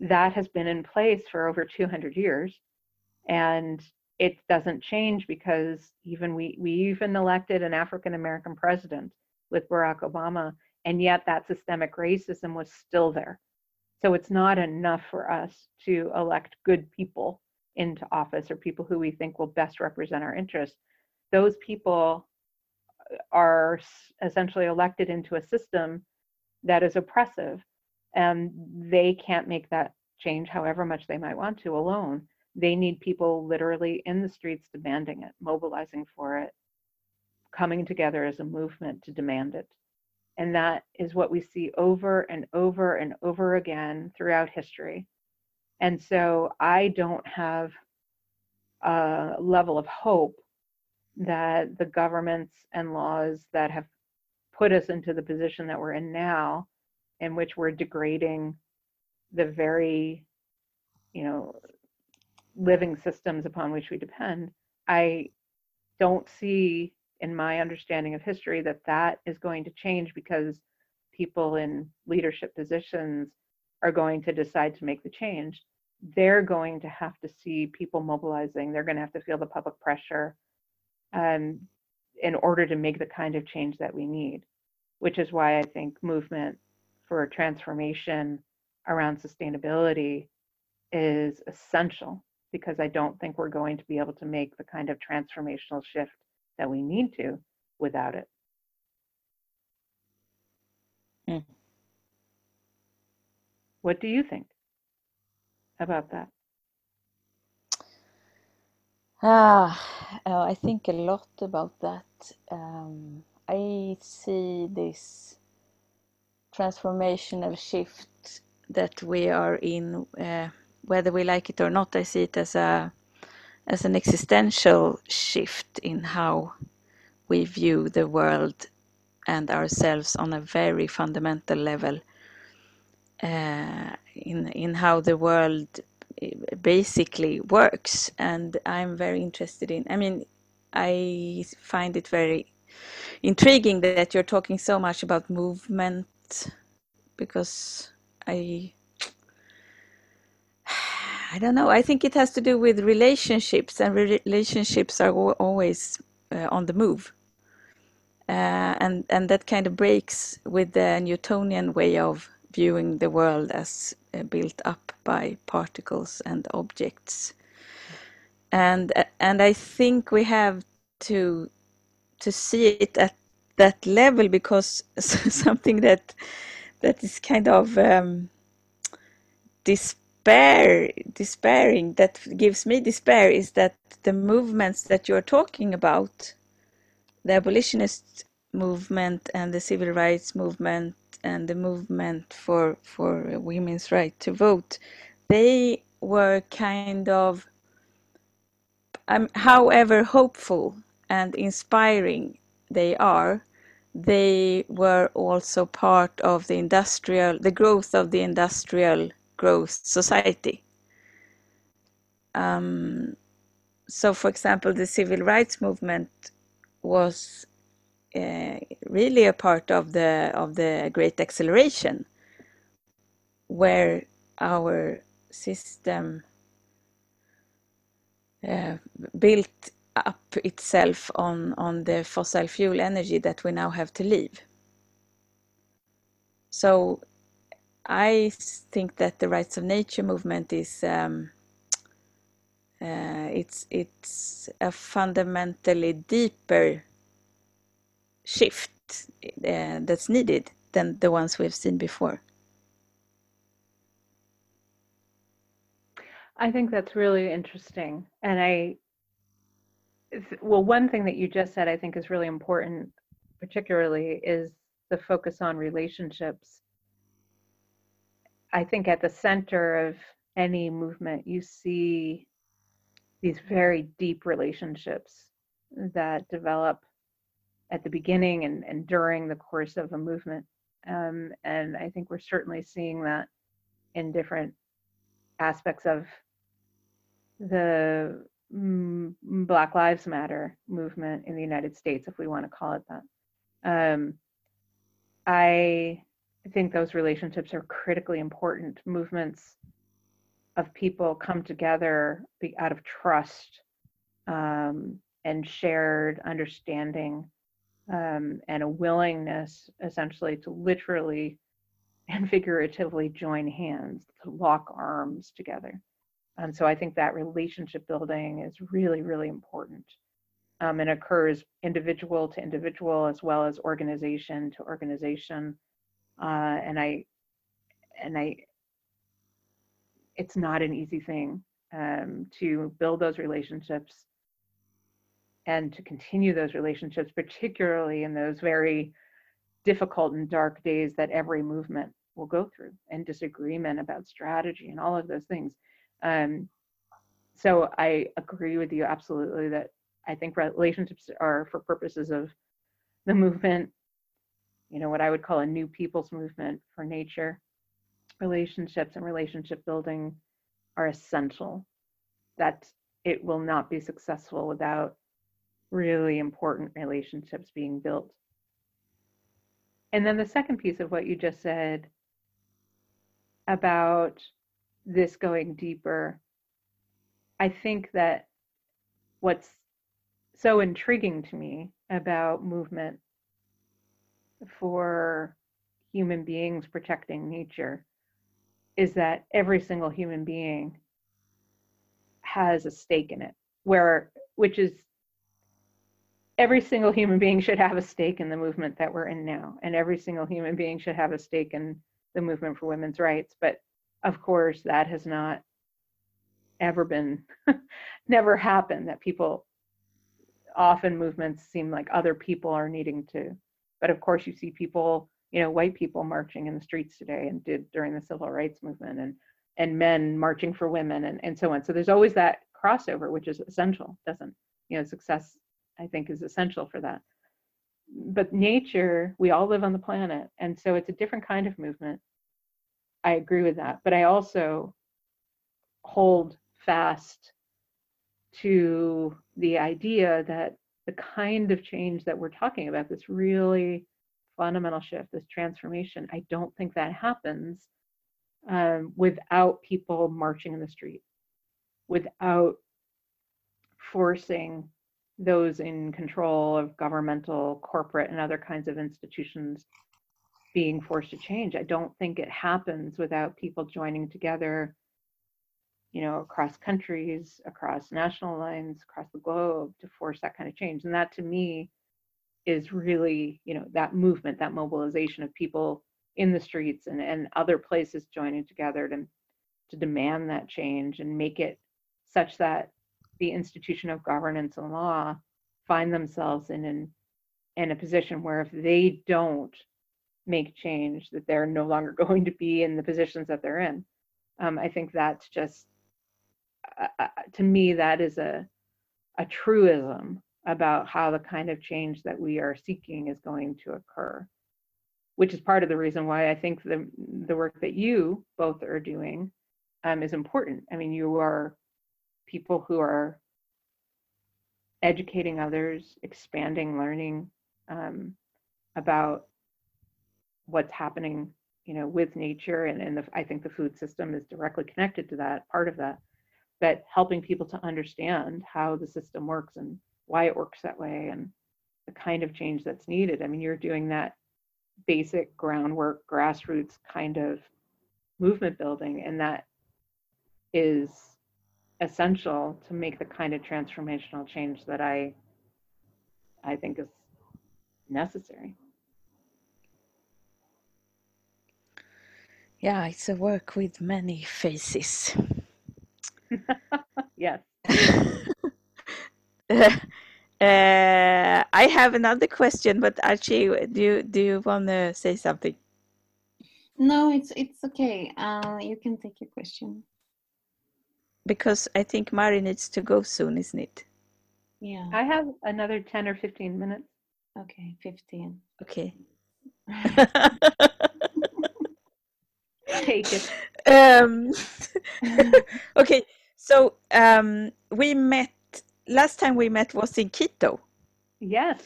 that has been in place for over 200 years. And it doesn't change because even we, we even elected an African American president with Barack Obama, and yet that systemic racism was still there. So it's not enough for us to elect good people into office or people who we think will best represent our interests. Those people uh, are essentially elected into a system that is oppressive and they can't make that change however much they might want to alone. They need people literally in the streets demanding it mobilizing for it coming together as a movement to demand it. And that is what we see over and over and over again throughout history. And so i don't have a level of hope that the governments and laws that have put us into the position that we're in now, in which we're degrading the very, you know, living systems upon which we depend, I don't see in my understanding of history that that is going to change because people in leadership positions are going to decide to make the change. They're going to have to see people mobilizing. They're going to have to feel the public pressure um, in order to make the kind of change that we need, which is why I think movement for transformation around sustainability is essential because I don't think we're going to be able to make the kind of transformational shift that we need to without it. Mm. What do you think about that? Ah, uh, I think a lot about that. Um, I see this transformational shift that we are in, uh, whether we like it or not. I see it as a as an existential shift in how we view the world and ourselves on a very fundamental level. Uh, in in how the world basically works and i'm very interested in i mean i find it very intriguing that you're talking so much about movement because i i don't know i think it has to do with relationships and relationships are always uh, on the move. Uh, and and that kind of breaks with the newtonian way of viewing the world as built up by particles and objects. And and I think we have to to see it at that level because something that that is kind of um, despair despairing that gives me despair is that the movements that you're talking about the abolitionist movement and the civil rights movement and the movement for for women's right to vote, they were kind of, um, however hopeful and inspiring they are, they were also part of the industrial, the growth of the industrial growth society. Um, so, for example, the civil rights movement was really a part of the of the great acceleration where our system uh, built up itself on on the fossil fuel energy that we now have to leave. So i think that the rights of nature movement is um, uh, it's it's a fundamentally deeper shift uh, that's needed than the ones we've seen before. I think that's really interesting. And I, well, one thing that you just said I think is really important, particularly, is the focus on relationships. I think at the center of any movement, you see these very deep relationships that develop at the beginning and, and during the course of a movement. Um, and I think we're certainly seeing that in different aspects of the mm, Black Lives Matter movement in the United States, if we want to call it that. Um, I think those relationships are critically important. Movements of people come together out of trust um, and shared understanding um, and a willingness, essentially, to literally and figuratively join hands, to lock arms together. And so I think that relationship building is really, really important. Um, and occurs individual to individual as well as organization to organization. Uh, and I, and I, it's not an easy thing um, to build those relationships and to continue those relationships, particularly in those very difficult and dark days that every movement will go through and disagreement about strategy and all of those things. Um, so I agree with you absolutely that I think relationships are for purposes of the movement, you know, what I would call a new people's movement for nature. Relationships and relationship building are essential. That it will not be successful without really important relationships being built. And then the second piece of what you just said about this going deeper, I think that what's so intriguing to me about movement for human beings protecting nature is that every single human being has a stake in it where which is every single human being should have a stake in the movement that we're in now and every single human being should have a stake in the movement for women's rights. But of course that has not ever been never happened that people often movements seem like other people are needing to. But of course you see people you know white people marching in the streets today and did during the civil rights movement and and men marching for women and, and so on. So there's always that crossover which is essential doesn't you know success i think is essential for that but nature we all live on the planet and so it's a different kind of movement I agree with that. But I also hold fast to the idea that the kind of change that we're talking about, this really fundamental shift, this transformation, I don't think that happens um, without people marching in the street, without forcing those in control of governmental, corporate, and other kinds of institutions being forced to change. I don't think it happens without people joining together, you know, across countries, across national lines, across the globe to force that kind of change. And that to me is really, you know, that movement, that mobilization of people in the streets and, and other places joining together to, to demand that change and make it such that the institution of governance and law find themselves in an in a position where if they don't make change, that they're no longer going to be in the positions that they're in. Um, I think that's just, uh, uh, to me, that is a, a truism about how the kind of change that we are seeking is going to occur, which is part of the reason why I think the, the work that you both are doing um, is important. I mean, you are people who are educating others, expanding learning um, about what's happening you know with nature and, and the, i think the food system is directly connected to that part of that. But helping people to understand how the system works and why it works that way and the kind of change that's needed. I mean you're doing that basic groundwork grassroots kind of movement building and that is essential to make the kind of transformational change that i i think is necessary Yeah, it's a work with many faces. yes. uh, I have another question, but Arci, do you, do you want to say something? No, it's it's okay. Uh, you can take your question. Because I think Mari needs to go soon, isn't it? Yeah. I have another 10 or 15 minutes. Okay, 15. Okay. take it. Um, okay, so um, we met last time we met was in Quito. Yes.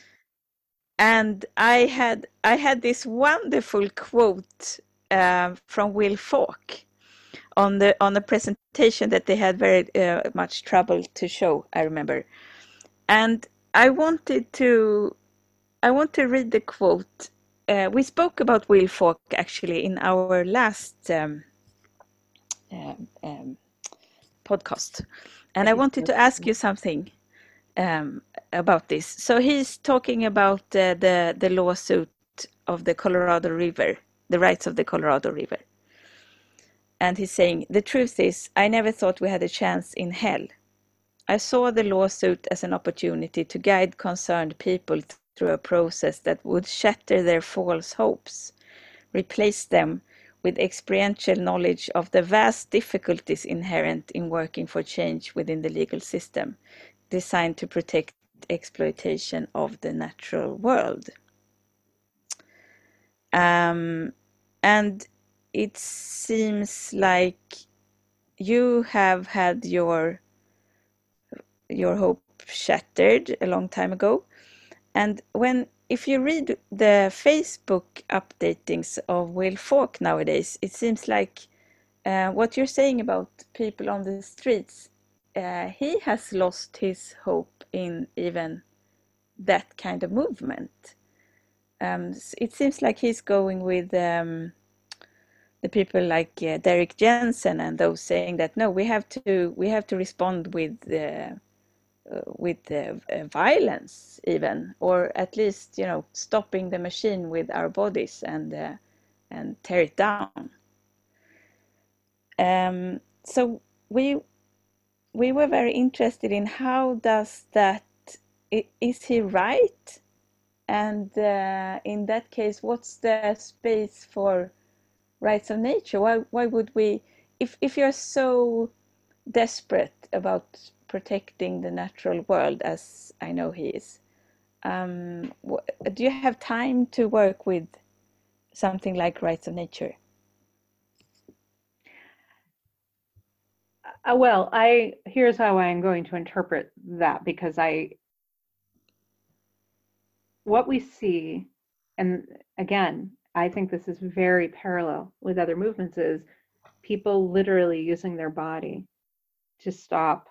and I had I had this wonderful quote uh, from Will Falk on the on the presentation that they had very uh, much trouble to show. I remember, and I wanted to I want to read the quote. Uh, we spoke about Will Falk actually in our last um, um, um, podcast, and I wanted to ask you something um, about this. So he's talking about uh, the the lawsuit of the Colorado River, the rights of the Colorado River, and he's saying the truth is I never thought we had a chance in hell. I saw the lawsuit as an opportunity to guide concerned people through a process that would shatter their false hopes, replace them with experiential knowledge of the vast difficulties inherent in working for change within the legal system, designed to protect exploitation of the natural world. Um, and it seems like you have had your your hope shattered a long time ago. And when if you read the Facebook updatings of Will Falk nowadays, it seems like uh, what you're saying about people on the streets, uh, he has lost his hope in even that kind of movement. Um, it seems like he's going with um, the people like uh, Derrick Jensen and those saying that no, we have to we have to respond with uh, uh, with uh, violence even or at least you know stopping the machine with our bodies and uh, and tear it down. Um, so we we were very interested in how does that is he right? And uh, in that case what's the space for rights of nature why why would we if if you're so desperate about protecting the natural world as I know he is. Um, do you have time to work with something like rights of nature? Uh, well, I here's how I am going to interpret that because I what we see, and again, I think this is very parallel with other movements, is people literally using their body to stop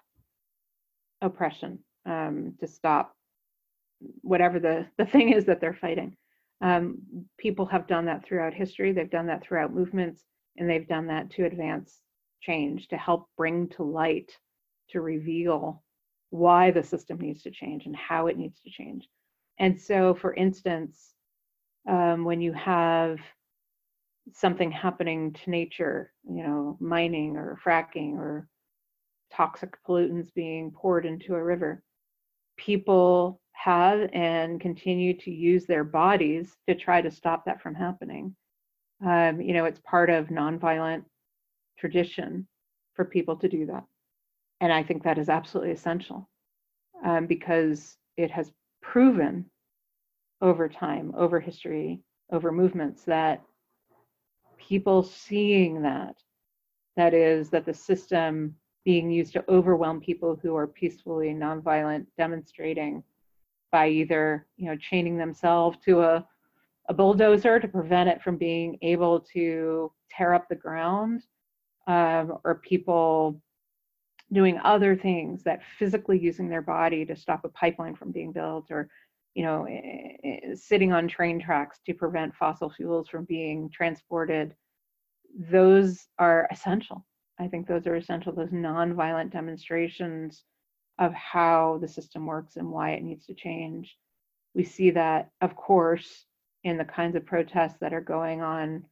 oppression um, to stop whatever the, the thing is that they're fighting. Um, people have done that throughout history, they've done that throughout movements, and they've done that to advance change, to help bring to light, to reveal why the system needs to change and how it needs to change. And so, for instance, um, when you have something happening to nature, you know, mining or fracking or toxic pollutants being poured into a river. People have and continue to use their bodies to try to stop that from happening. Um, you know, it's part of nonviolent tradition for people to do that. And I think that is absolutely essential um, because it has proven over time, over history, over movements that people seeing that, that is, that the system being used to overwhelm people who are peacefully nonviolent demonstrating by either you know chaining themselves to a, a bulldozer to prevent it from being able to tear up the ground um, or people doing other things that physically using their body to stop a pipeline from being built or you know eh, eh, eh, sitting on train tracks to prevent fossil fuels from being transported those are essential I think those are essential, those nonviolent demonstrations of how the system works and why it needs to change. We see that, of course, in the kinds of protests that are going on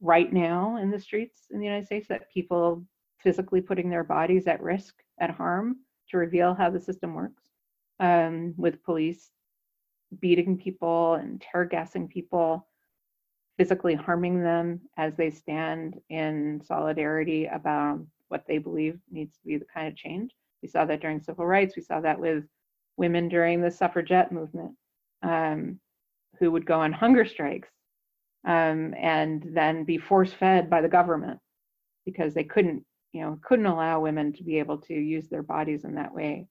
right now in the streets in the United States, that people physically putting their bodies at risk, at harm, to reveal how the system works, um, with police beating people and tear gassing people physically harming them as they stand in solidarity about what they believe needs to be the kind of change. We saw that during civil rights. We saw that with women during the suffragette movement um, who would go on hunger strikes um, and then be force fed by the government because they couldn't, you know, couldn't allow women to be able to use their bodies in that way.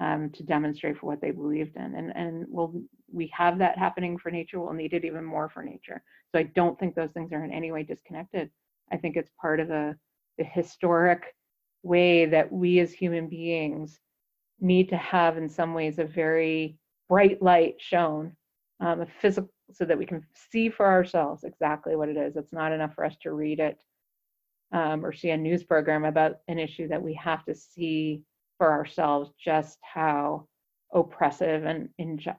Um, to demonstrate for what they believed in. And and we'll we have that happening for nature. We'll need it even more for nature. So I don't think those things are in any way disconnected. I think it's part of the the historic way that we as human beings need to have in some ways a very bright light shown um, a physical so that we can see for ourselves exactly what it is it's not enough for us to read it um, or see a news program about an issue that we have to see for ourselves just how oppressive and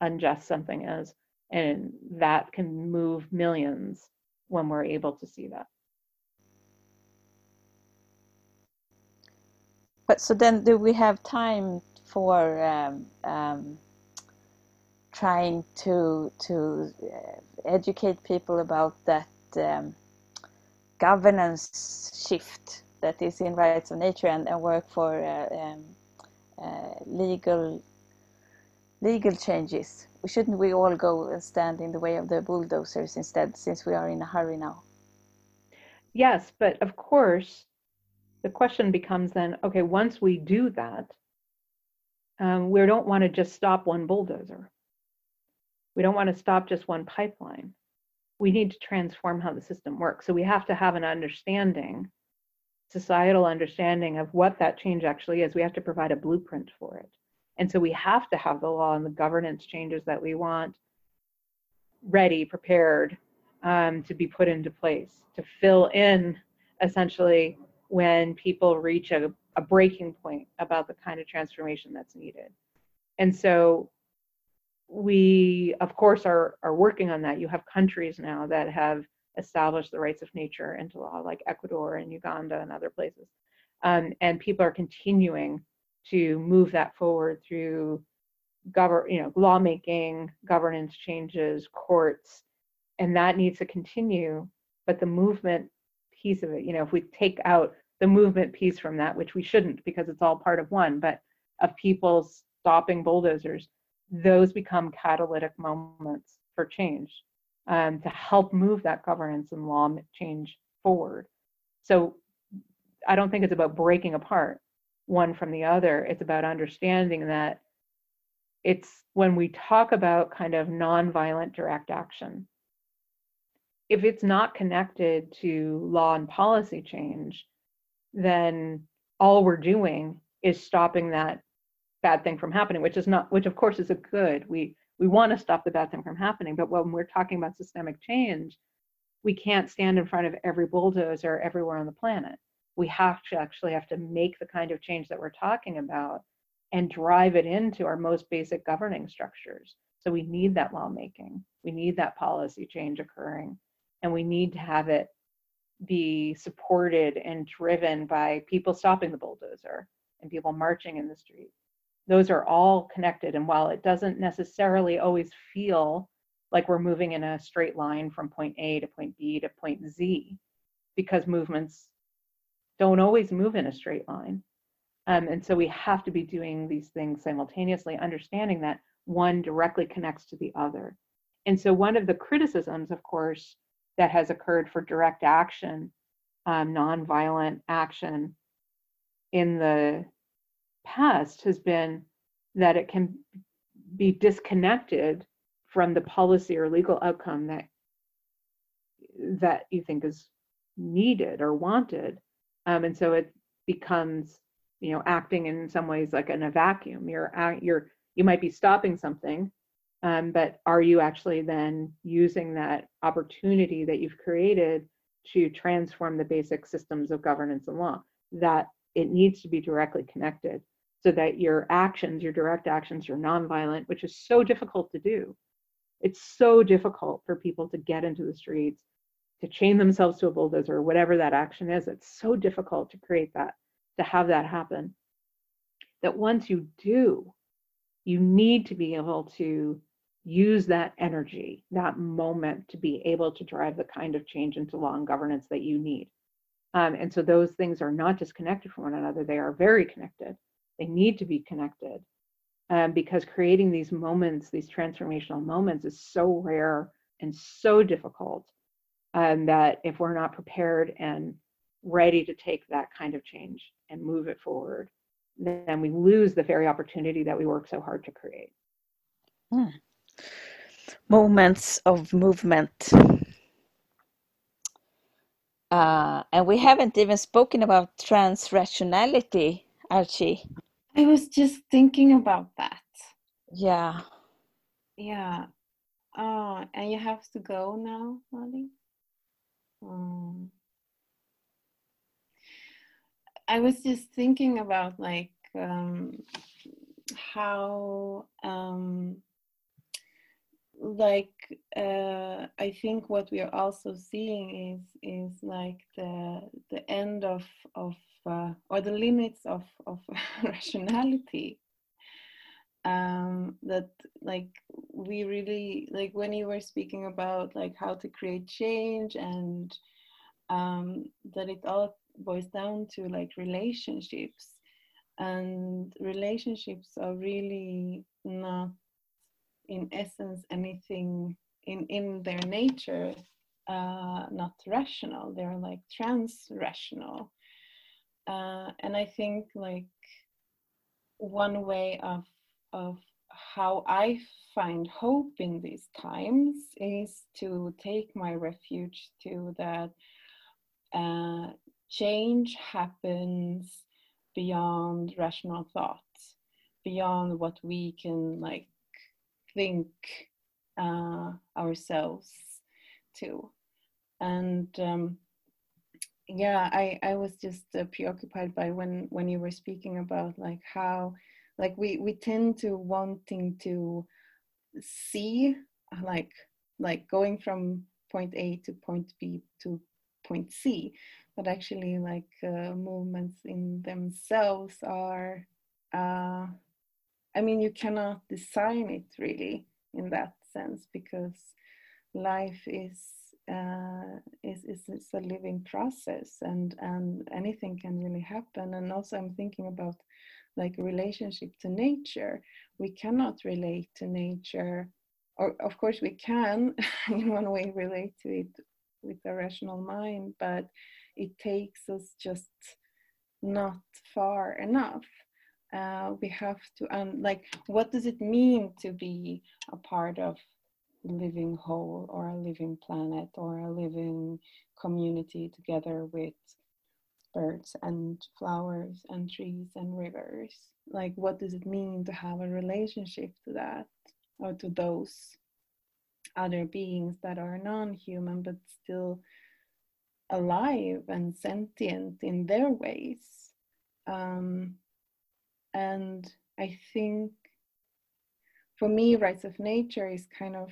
unjust something is and that can move millions when we're able to see that. But so then do we have time for um, um, trying to to uh, educate people about that um, governance shift that is in rights of nature and, and work for uh, um, legal legal changes. Shouldn't we all go and stand in the way of the bulldozers instead, since we are in a hurry now? Yes, but of course, the question becomes then, okay, once we do that, um, we don't want to just stop one bulldozer. We don't want to stop just one pipeline. We need to transform how the system works. So we have to have an understanding, societal understanding of what that change actually is. We have to provide a blueprint for it. And so we have to have the law and the governance changes that we want ready, prepared um, to be put into place to fill in essentially when people reach a, a breaking point about the kind of transformation that's needed. And so we, of course, are, are working on that. You have countries now that have established the rights of nature into law, like Ecuador and Uganda and other places. Um, and people are continuing to move that forward through govern, you know, lawmaking, governance changes, courts, and that needs to continue. But the movement piece of it. You know, if we take out the movement piece from that, which we shouldn't because it's all part of one, but of people stopping bulldozers, those become catalytic moments for change um, to help move that governance and law change forward. So I don't think it's about breaking apart one from the other. It's about understanding that it's when we talk about kind of nonviolent direct action, if it's not connected to law and policy change, then all we're doing is stopping that bad thing from happening, which is not, which of course is a good. We we want to stop the bad thing from happening, but when we're talking about systemic change, we can't stand in front of every bulldozer everywhere on the planet. We have to actually have to make the kind of change that we're talking about and drive it into our most basic governing structures. So we need that lawmaking. We need that policy change occurring and we need to have it be supported and driven by people stopping the bulldozer and people marching in the street. Those are all connected. And while it doesn't necessarily always feel like we're moving in a straight line from point A to point B to point Z, because movements don't always move in a straight line. Um, and so we have to be doing these things simultaneously, understanding that one directly connects to the other. And so one of the criticisms, of course, that has occurred for direct action, um, nonviolent action in the past has been that it can be disconnected from the policy or legal outcome that that you think is needed or wanted um, and so it becomes you know acting in some ways like in a vacuum you're you're you might be stopping something um, but are you actually then using that opportunity that you've created to transform the basic systems of governance and law? That it needs to be directly connected so that your actions, your direct actions, your nonviolent, which is so difficult to do. It's so difficult for people to get into the streets, to chain themselves to a bulldozer, whatever that action is. It's so difficult to create that, to have that happen. That once you do, you need to be able to use that energy, that moment to be able to drive the kind of change into law and governance that you need. Um, and so those things are not disconnected from one another, they are very connected. They need to be connected um, because creating these moments, these transformational moments, is so rare and so difficult um, that if we're not prepared and ready to take that kind of change and move it forward, then we lose the very opportunity that we work so hard to create. Mm. Moments of movement. Uh, and we haven't even spoken about trans rationality, Arci. I was just thinking about that. Yeah. Yeah. Oh, and you have to go now, Mari? Um, I was just thinking about like um, how um, like uh, I think what we are also seeing is is like the the end of of uh, or the limits of of rationality. Um, that like we really like when you were speaking about like how to create change and um, that it all boils down to like relationships and relationships are really not in essence anything in in their nature uh, not rational they're like trans rational uh, and i think like one way of of how i find hope in these times is to take my refuge to that uh, change happens beyond rational thought beyond what we can like think uh, ourselves to. And um, yeah i i was just uh, preoccupied by when when you were speaking about like how like we we tend to wanting to see like like going from point a to point b to point c but actually like uh, movements in themselves are uh, i mean you cannot design it really in that sense because life is uh, is, is, a living process and and anything can really happen and also i'm thinking about like relationship to nature we cannot relate to nature or of course we can in one way relate to it with a rational mind but it takes us just not far enough. Uh, we have to, um, like, what does it mean to be a part of living whole or a living planet or a living community together with birds and flowers and trees and rivers? Like, what does it mean to have a relationship to that or to those other beings that are non human but still alive and sentient in their ways. Um, and I think for me, Rights of Nature is kind of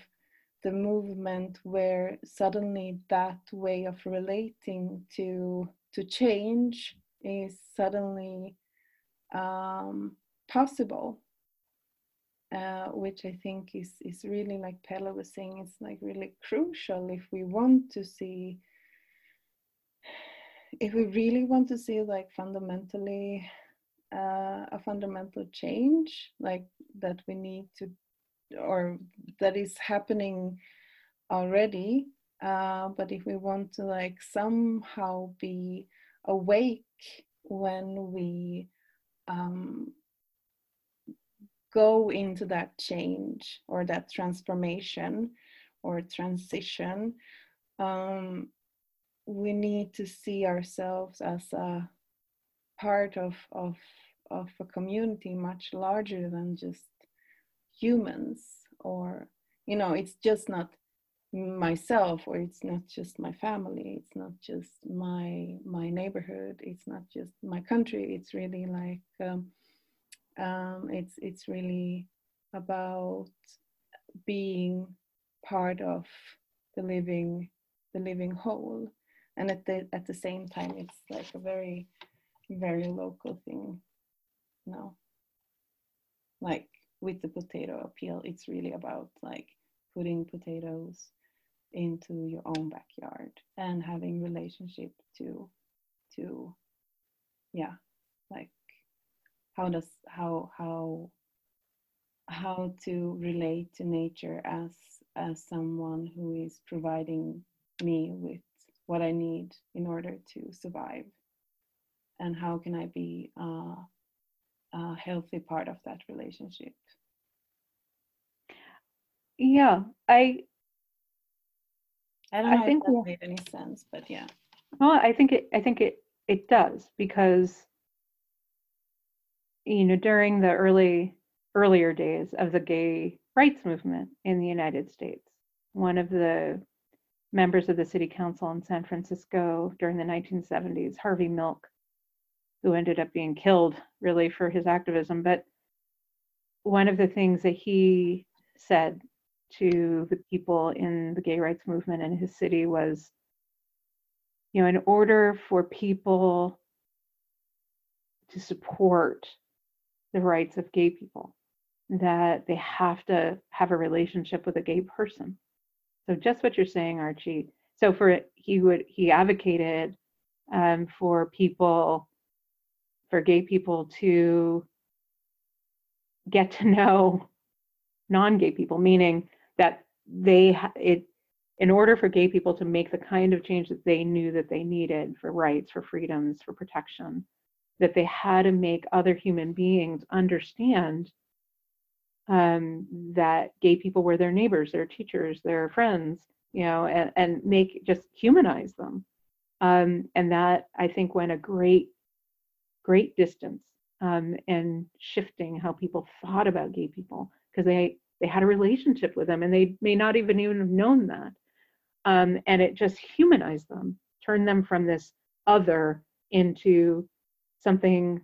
the movement where suddenly that way of relating to to change is suddenly um, possible, uh, which I think is is really like Pella was saying, it's like really crucial if we want to see if we really want to see like fundamentally uh, a fundamental change like that we need to or that is happening already uh, but if we want to like somehow be awake when we um, go into that change or that transformation or transition um, we need to see ourselves as a part of of of a community much larger than just humans or you know it's just not myself or it's not just my family it's not just my my neighborhood it's not just my country it's really like um, um, it's it's really about being part of the living the living whole. And at the at the same time it's like a very very local thing no like with the potato appeal it's really about like putting potatoes into your own backyard and having relationship to to yeah like how does how how how to relate to nature as as someone who is providing me with what I need in order to survive, and how can I be uh, a healthy part of that relationship. Yeah, I I don't I think that made any sense, but yeah. well, I think it I think it it does because you know during the early earlier days of the gay rights movement in the United States, one of the members of the city council in San Francisco during the 1970s, Harvey Milk, who ended up being killed really for his activism, but one of the things that he said to the people in the gay rights movement in his city was you know in order for people to support the rights of gay people that they have to have a relationship with a gay person. So just what you're saying arci. So for he would he advocated um, for people for gay people to get to know non-gay people meaning that they it in order for gay people to make the kind of change that they knew that they needed for rights for freedoms for protection that they had to make other human beings understand um, that gay people were their neighbors their teachers their friends you know and, and make just humanize them. Um, and that i think went a great great distance um, and shifting how people thought about gay people because they they had a relationship with them and they may not even even have known that. Um, and it just humanized them turned them from this other into something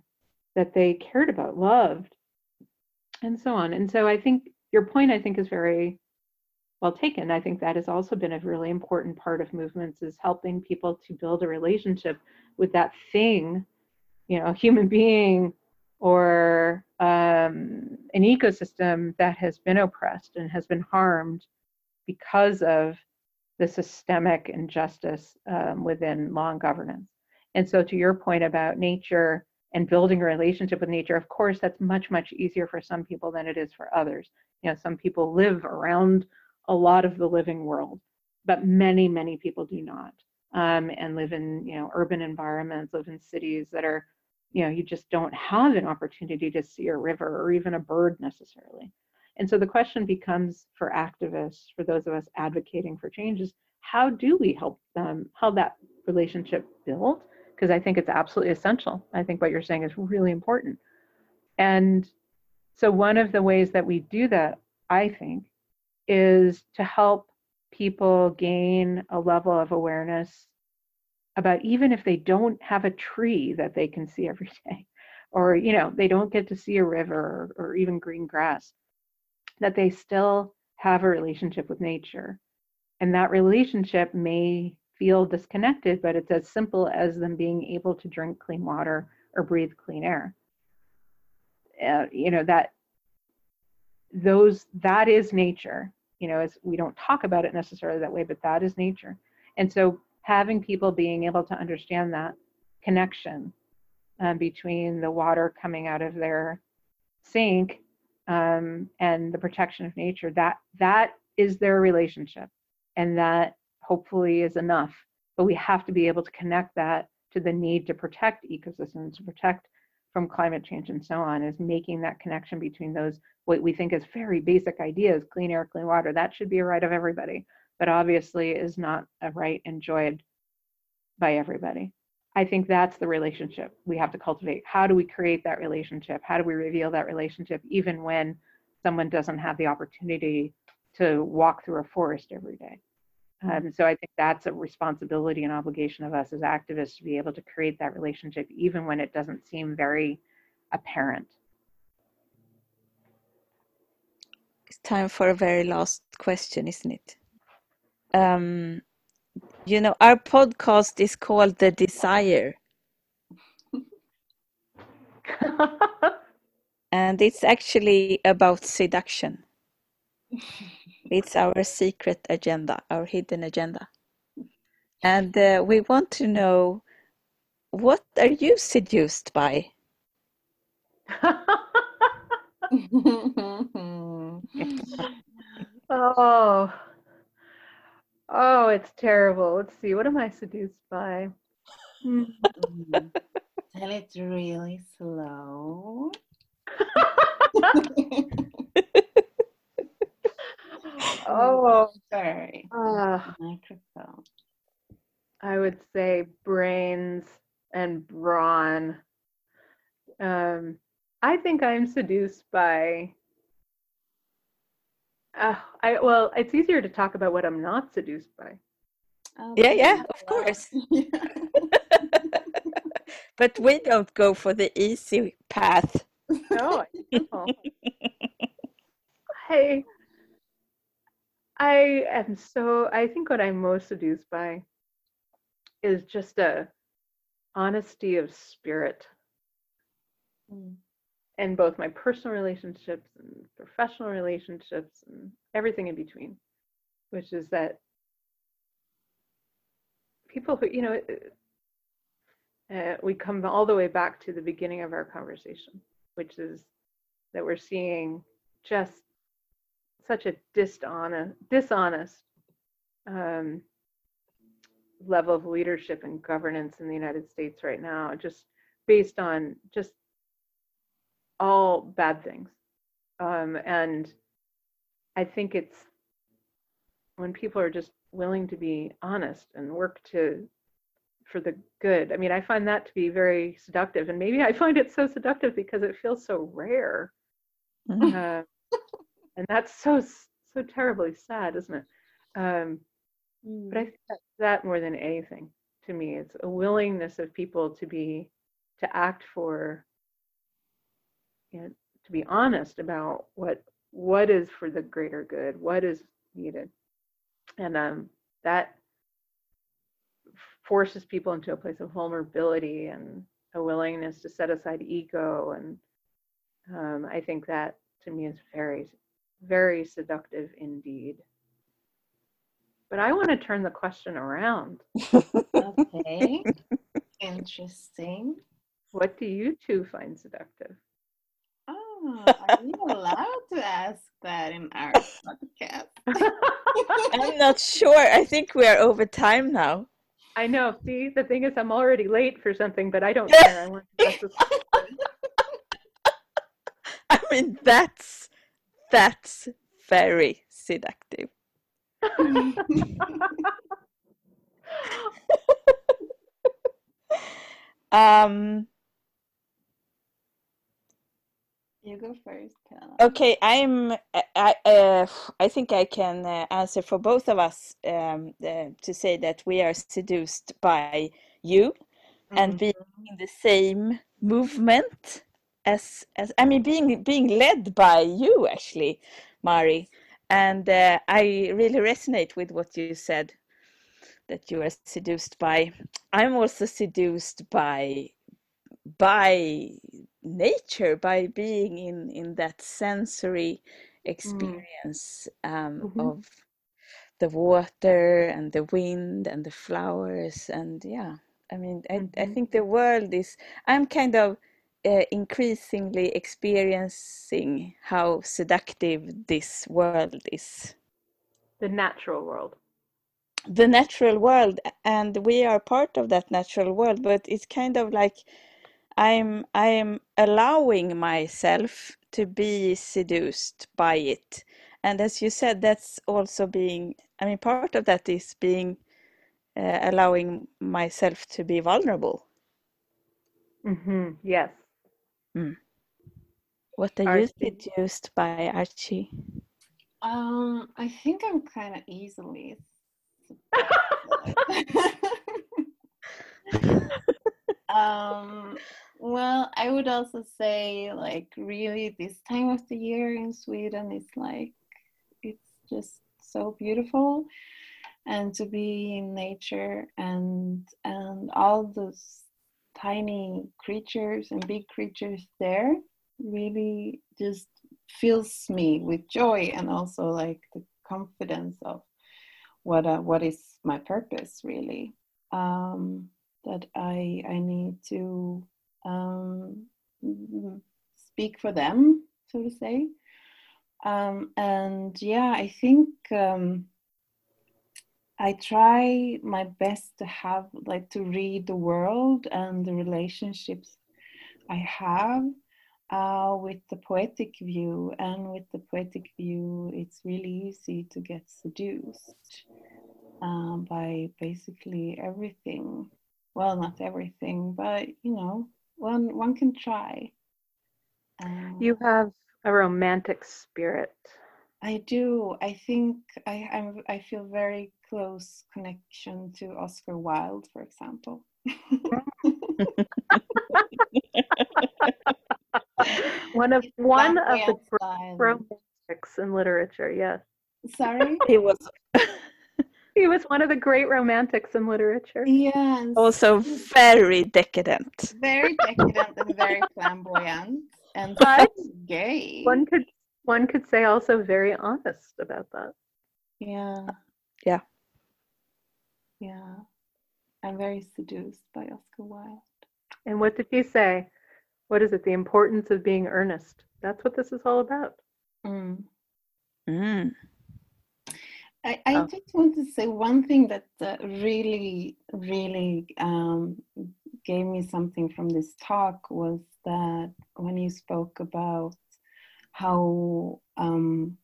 that they cared about loved and so on. And so i think your point i think is very well taken. I think that has also been a really important part of movements is helping people to build a relationship with that thing you know a human being or um, an ecosystem that has been oppressed and has been harmed because of the systemic injustice um, within law and governance. And so, to your point about nature and building a relationship with nature, of course, that's much, much easier for some people than it is for others. You know, some people live around a lot of the living world, but many, many people do not um, and live in, you know, urban environments, live in cities that are you know you just don't have an opportunity to see a river or even a bird necessarily. And so the question becomes for activists for those of us advocating for changes how do we help them how that relationship build? Because i think it's absolutely essential. I think what you're saying is really important. And so one of the ways that we do that i think is to help people gain a level of awareness about even if they don't have a tree that they can see every day or you know they don't get to see a river or, or, even green grass that they still have a relationship with nature. And that relationship may feel disconnected but it's as simple as them being able to drink clean water or breathe clean air. Uh, you know that those that is nature. You know as we don't talk about it necessarily that way but that is nature. And so having people being able to understand that connection um, between the water coming out of their sink um, and the protection of nature that that is their relationship. And that hopefully is enough. But we have to be able to connect that to the need to protect ecosystems to protect from climate change and so on is making that connection between those what we think is very basic ideas clean air clean water that should be a right of everybody but obviously is not a right enjoyed by everybody. I think that's the relationship we have to cultivate. How do we create that relationship? How do we reveal that relationship even when someone doesn't have the opportunity to walk through a forest every day? Um, so I think that's a responsibility and obligation of us as activists to be able to create that relationship even when it doesn't seem very apparent. It's time for a very last question, isn't it? Um, you know, our podcast is called The Desire. and it's actually about seduction. It's our secret agenda, our hidden agenda. And uh, we want to know what are you seduced by? oh. Oh, it's terrible. Let's see. What am I seduced by? Tell it really slow. oh, Sorry. uh, Microphone. I would say brains and brawn. Um, I think I'm seduced by. Uh, I well, it's easier to talk about what I'm not seduced by. Oh, Yeah, yeah, yeah. of course. Yeah. But we don't go for the easy path. No, I don't. I I am so I think what I'm most seduced by is just a honesty of spirit Mm. In both my personal relationships and professional relationships and everything in between, which is that people who, you know, uh, we come all the way back to the beginning of our conversation, which is that we're seeing just such a dishonest, dishonest um, level of leadership and governance in the United States right now, just based on just all bad things. Um, and I think it's when people are just willing to be honest and work to for the good. I mean, I find that to be very seductive, and maybe I find it so seductive because it feels so rare, Mhm. uh, and that's so so terribly sad, isn't it? Um, but I think that's that more than anything to me, it's a willingness of people to be to act for, you know, to be honest about what what is for the greater good, what is needed, and um, that forces people into a place of vulnerability and a willingness to set aside ego, and um, I think that to me is very, very seductive indeed. But I want to turn the question around. Okay. Interesting. What do you two find seductive? Oh, are we allowed to ask that in our podcast? I'm not sure. I think we are over time now. I know. See, the thing is, I'm already late for something, but I don't care. I want to ask this question. I mean, that's that's very seductive. Um, you go first, okay, I'm. I I, uh, I think I can uh, answer for both of us um, uh, to say that we are seduced by you and Mhm. being in the same movement as as I mean being being led by you actually, Mari, and uh, I really resonate with what you said that you are seduced by. I'm also seduced by by nature, by being in in that sensory experience um, Mhm. of the water and the wind and the flowers and yeah i mean i, I Mhm. think the world is i'm kind of uh, increasingly experiencing how seductive this world is The natural world. the natural world and we are part of that natural world but it's kind of like i'm i'm allowing myself to be seduced by it. And as you said that's also being i mean part of that is being uh, allowing myself to be vulnerable. Hmm Yes. what are you seduced by arci? Um, I think I'm kind of easily. um, well, I would also say, like, really, this time of the year in Sweden is like, it's just so beautiful, and to be in nature and and all those tiny creatures and big creatures there really just fills me with joy and also like the confidence of what uh, what is my purpose really um, that I I need to um, speak for them so to say um, and yeah I think um, I try my best to have like to read the world and the relationships I have uh, with the poetic view, and with the poetic view, it's really easy to get seduced uh, by basically everything. Well, not everything, but you know, one one can try. Um, You have a romantic spirit. I do. I think I I'm, I feel very close connection to Oscar Wilde, for example. One of one of the Flamboyant romantics in literature. Yes, Sorry. He was he was one of the great romantics in literature. Yes. also very decadent. very decadent and very flamboyant and But gay. one could one could say also very honest about that. Yeah. Yeah. Yeah. I'm very seduced by Oscar Wilde. And what did he say? What is it? The importance of being earnest. That's what this is all about. Mm. Mm. I, I Oh. just want to say one thing that uh, really, really um, gave me something from this talk was that when you spoke about how um,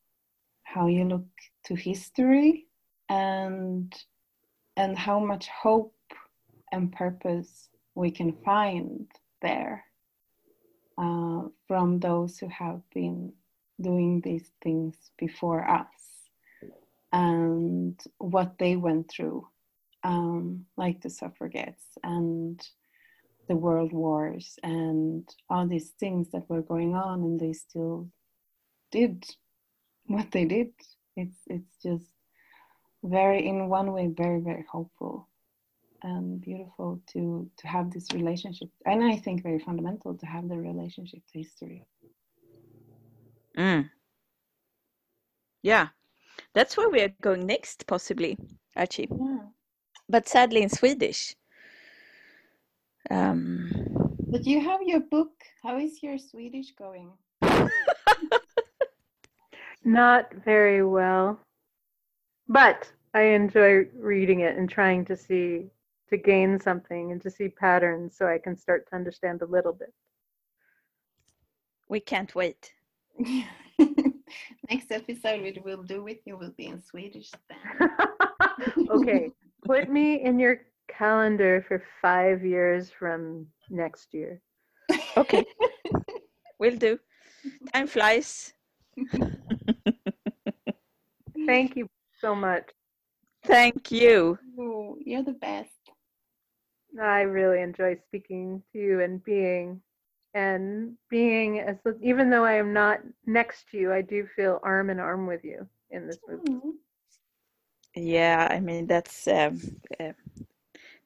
how you look to history and and how much hope and purpose we can find there uh, from those who have been doing these things before us and what they went through, um, like the suffragettes and the world wars and all these things that were going on, and they still did what they did. It's it's just very, in one way, very very hopeful and beautiful to to have this relationship, and I think very fundamental to have the relationship to history. Mm. Yeah, that's where we are going next, possibly, Arci. Yeah. But sadly in Swedish. Um, But you have your book. How is your Swedish going? Not very well. But I enjoy reading it and trying to see to gain something and to see patterns so I can start to understand a little bit. we can't wait. Next episode we will do with you will be in Swedish then. okay, put me in your calendar for 5 years from next year. Okay, will do. Time flies. Thank you so much. Thank you. Oh, you're the best. I really enjoy speaking to you and being and being as even though I am not next to you, I do feel arm in arm with you in this movie. Yeah, I mean that's um, uh,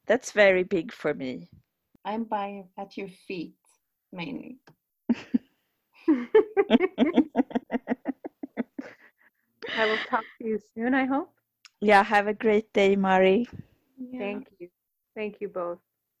that's very big for me. I'm by at your feet mainly. I will talk to you soon, I hope. Yeah, have a great day, Mari. Yeah. Thank you. Thank you both.